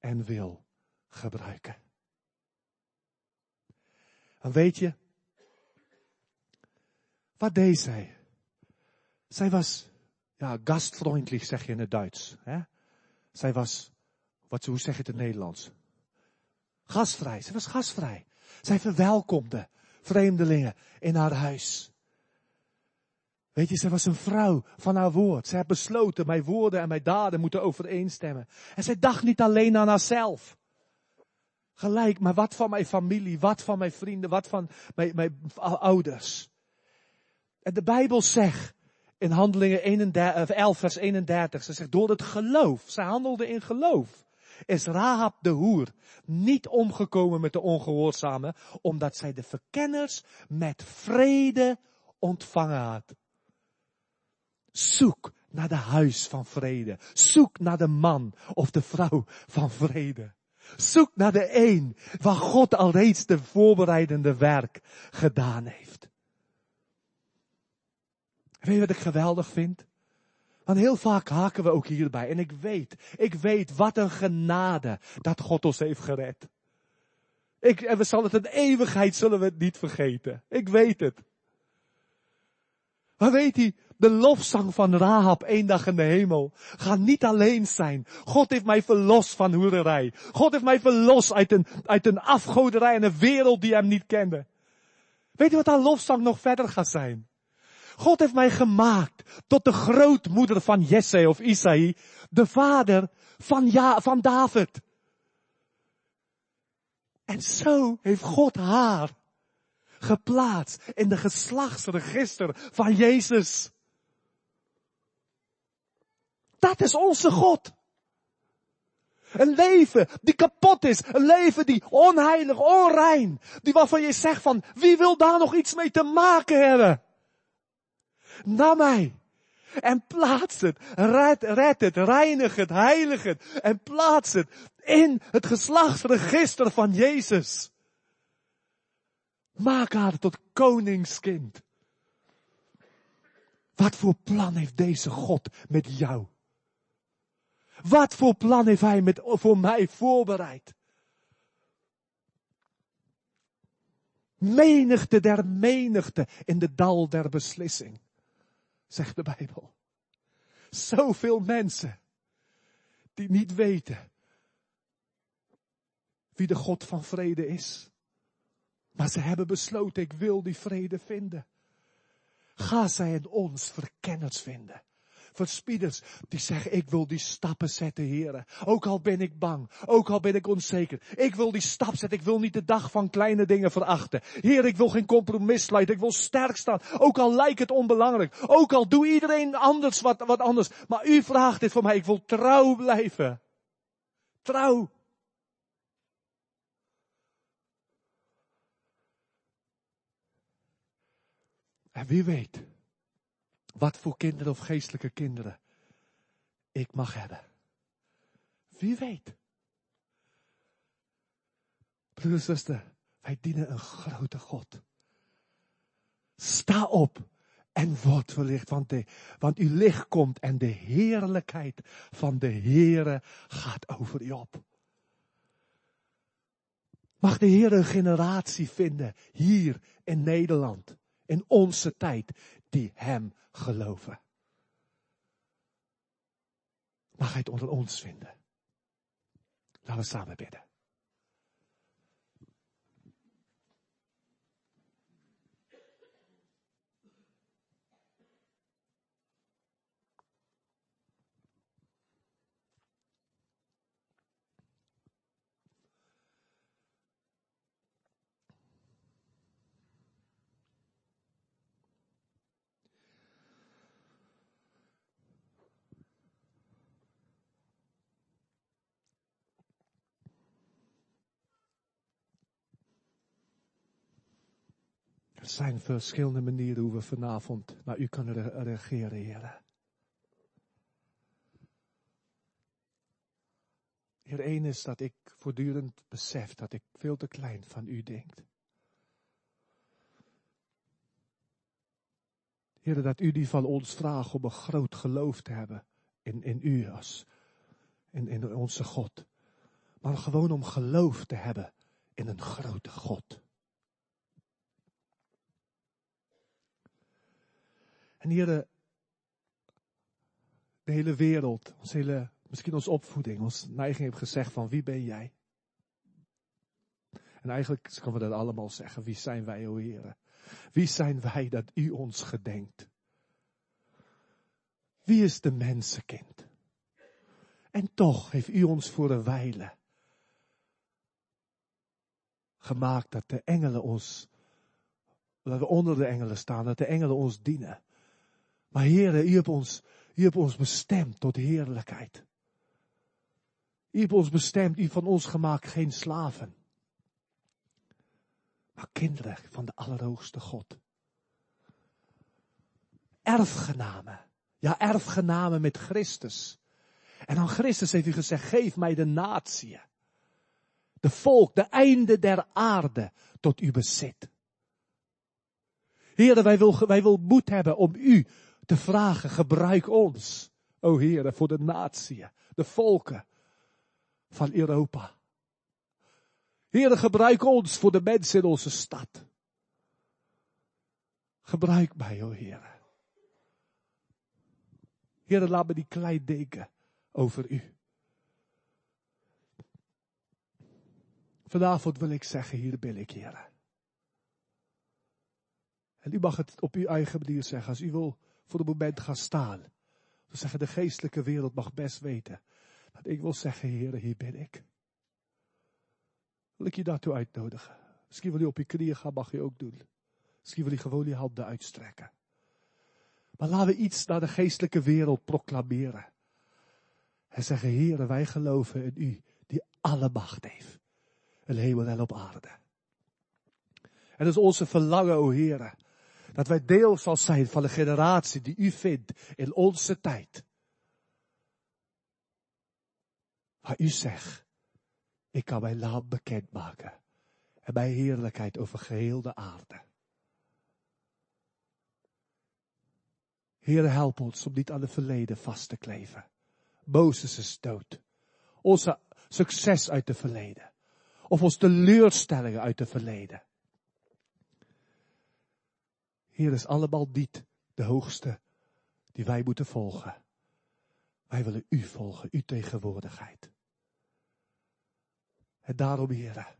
en wil gebruiken. En weet je, wat deed zij? Zij was, ja, gastvriendelijk zeg je in het Duits. Hè? Zij was, wat, hoe zeg je het in het Nederlands? Gastvrij. Zij was gastvrij. Zij verwelkomde vreemdelingen in haar huis. Weet je, zij was een vrouw van haar woord. Zij had besloten, mijn woorden en mijn daden moeten overeenstemmen. En zij dacht niet alleen aan haarzelf. Gelijk, maar wat van mijn familie, wat van mijn vrienden, wat van mijn, mijn ouders. En de Bijbel zegt in Handelingen 31, 11 vers 31, ze zegt door het geloof, zij handelde in geloof, is Rahab de hoer niet omgekomen met de ongehoorzamen, omdat zij de verkenners met vrede ontvangen had. Zoek naar de huis van vrede. Zoek naar de man of de vrouw van vrede. Zoek naar de een waar God al reeds de voorbereidende werk gedaan heeft. Weet je wat ik geweldig vind? Want heel vaak haken we ook hierbij. En ik weet, ik weet wat een genade dat God ons heeft gered. Ik, en we zullen het een eeuwigheid zullen we het niet vergeten. Ik weet het. Maar weet hij, de lofzang van Rahab één dag in de hemel gaat niet alleen zijn. God heeft mij verlost van hoererij. God heeft mij verlost uit een, uit een afgoderij en een wereld die hem niet kende. Weet je wat haar lofzang nog verder gaat zijn? God heeft mij gemaakt tot de grootmoeder van Jesse of Isaï, de vader van, ja, van David. En zo heeft God haar geplaatst in de geslachtsregister van Jezus. Dat is onze God. Een leven die kapot is. Een leven die onheilig, onrein. Die waarvan je zegt van, wie wil daar nog iets mee te maken hebben? Naar mij. En plaats het. Red, red het. Reinig het. Heilig het. En plaats het in het geslachtsregister van Jezus. Maak haar tot koningskind. Wat voor plan heeft deze God met jou? Wat voor plan heeft hij met, voor mij voorbereid? Menigte der menigte in de dal der beslissing, zegt de Bijbel. Zoveel mensen die niet weten wie de God van vrede is. Maar ze hebben besloten, ik wil die vrede vinden. Ga zij in ons verkenners vinden. Verspieders die zeggen, ik wil die stappen zetten, heren. Ook al ben ik bang, ook al ben ik onzeker. Ik wil die stap zetten, ik wil niet de dag van kleine dingen verachten. Heer, ik wil geen compromis sluiten, ik wil sterk staan. Ook al lijkt het onbelangrijk, ook al doe iedereen anders wat, wat anders. Maar u vraagt dit voor mij, ik wil trouw blijven. Trouw. En wie weet, wat voor kinderen of geestelijke kinderen ik mag hebben. Wie weet. Broeder en zuster, wij dienen een grote God. Sta op en word verlicht, want, want uw licht komt en de heerlijkheid van de Heere gaat over u op. Mag de Heer een generatie vinden hier in Nederland, in onze tijd, die Hem geloven. Mag hij het onder ons vinden? Laten we samen bidden. Er zijn verschillende manieren hoe we vanavond naar u kunnen reageren, Heer. Heer, één is dat ik voortdurend besef dat ik veel te klein van u denk. Heer, dat u die van ons vraagt om een groot geloof te hebben in, in u als, in, in onze God. Maar gewoon om geloof te hebben in een grote God. En hier de, hele wereld, ons hele, misschien onze opvoeding, onze neiging heeft gezegd van wie ben jij? En eigenlijk kunnen we dat allemaal zeggen. Wie zijn wij, o Heer? Wie zijn wij dat u ons gedenkt? Wie is de mensenkind? En toch heeft u ons voor een wijle gemaakt dat de engelen ons, dat we onder de engelen staan, dat de engelen ons dienen. Maar Heere, u hebt ons, u hebt ons bestemd tot heerlijkheid. U hebt ons bestemd, u van ons gemaakt geen slaven. Maar kinderen van de Allerhoogste God. Erfgenamen. Ja, erfgenamen met Christus. En aan Christus heeft u gezegd, geef mij de natie. De volk, de einde der aarde tot u bezit. Heren, wij wil, wij wil moed hebben om u te vragen, gebruik ons, o Heere, voor de natie, de volken van Europa. Heere, gebruik ons voor de mensen in onze stad. Gebruik mij, o Heere. Heere, laat me die klein denken over u. Vanavond wil ik zeggen, hier ben ik, Heere. En u mag het op uw eigen manier zeggen. Als u wil voor het moment gaan staan. We zeggen, de geestelijke wereld mag best weten. Dat ik wil zeggen, Heer, hier ben ik. Wil ik je daartoe uitnodigen. Misschien wil je op je knieën gaan, mag je ook doen. Misschien wil je gewoon je handen uitstrekken. Maar laten we iets naar de geestelijke wereld proclameren. En zeggen, Heer, wij geloven in u, die alle macht heeft. In hemel en op aarde. En dat is onze verlangen, o Heer. Dat wij deel zal zijn van de generatie die u vindt in onze tijd. Waar u zegt, ik kan mijn naam bekendmaken. En mijn heerlijkheid over geheel de aarde. Heer, help ons om niet aan het verleden vast te kleven. Mozes is dood. Onze succes uit het verleden. Of onze teleurstellingen uit het verleden. Heer is allemaal niet de hoogste die wij moeten volgen. Wij willen u volgen, uw tegenwoordigheid. En daarom, Heer,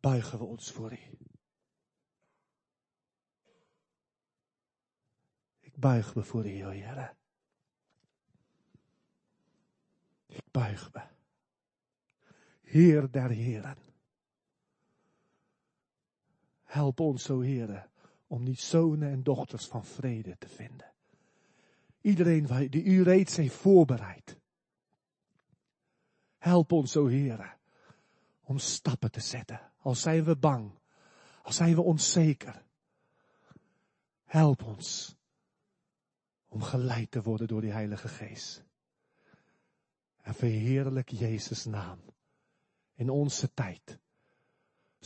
buigen we ons voor u. Ik buig me voor u, Heer. Ik buig me. Heer der Heren. Help ons, o Heere, om niet zonen en dochters van vrede te vinden. Iedereen die u reeds heeft voorbereid. Help ons, o Heere, om stappen te zetten. Al zijn we bang, al zijn we onzeker. Help ons om geleid te worden door die Heilige Geest. En verheerlijk Jezus' naam in onze tijd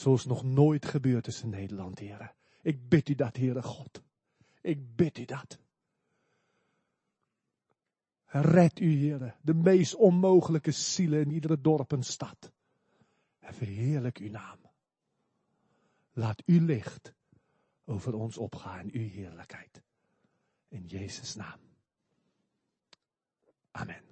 Zoals nog nooit gebeurd is in Nederland, heren. Ik bid u dat, Heere God. Ik bid u dat. Red u, heren, de meest onmogelijke zielen in iedere dorp en stad. En verheerlijk uw naam. Laat uw licht over ons opgaan, uw heerlijkheid. In Jezus' naam. Amen.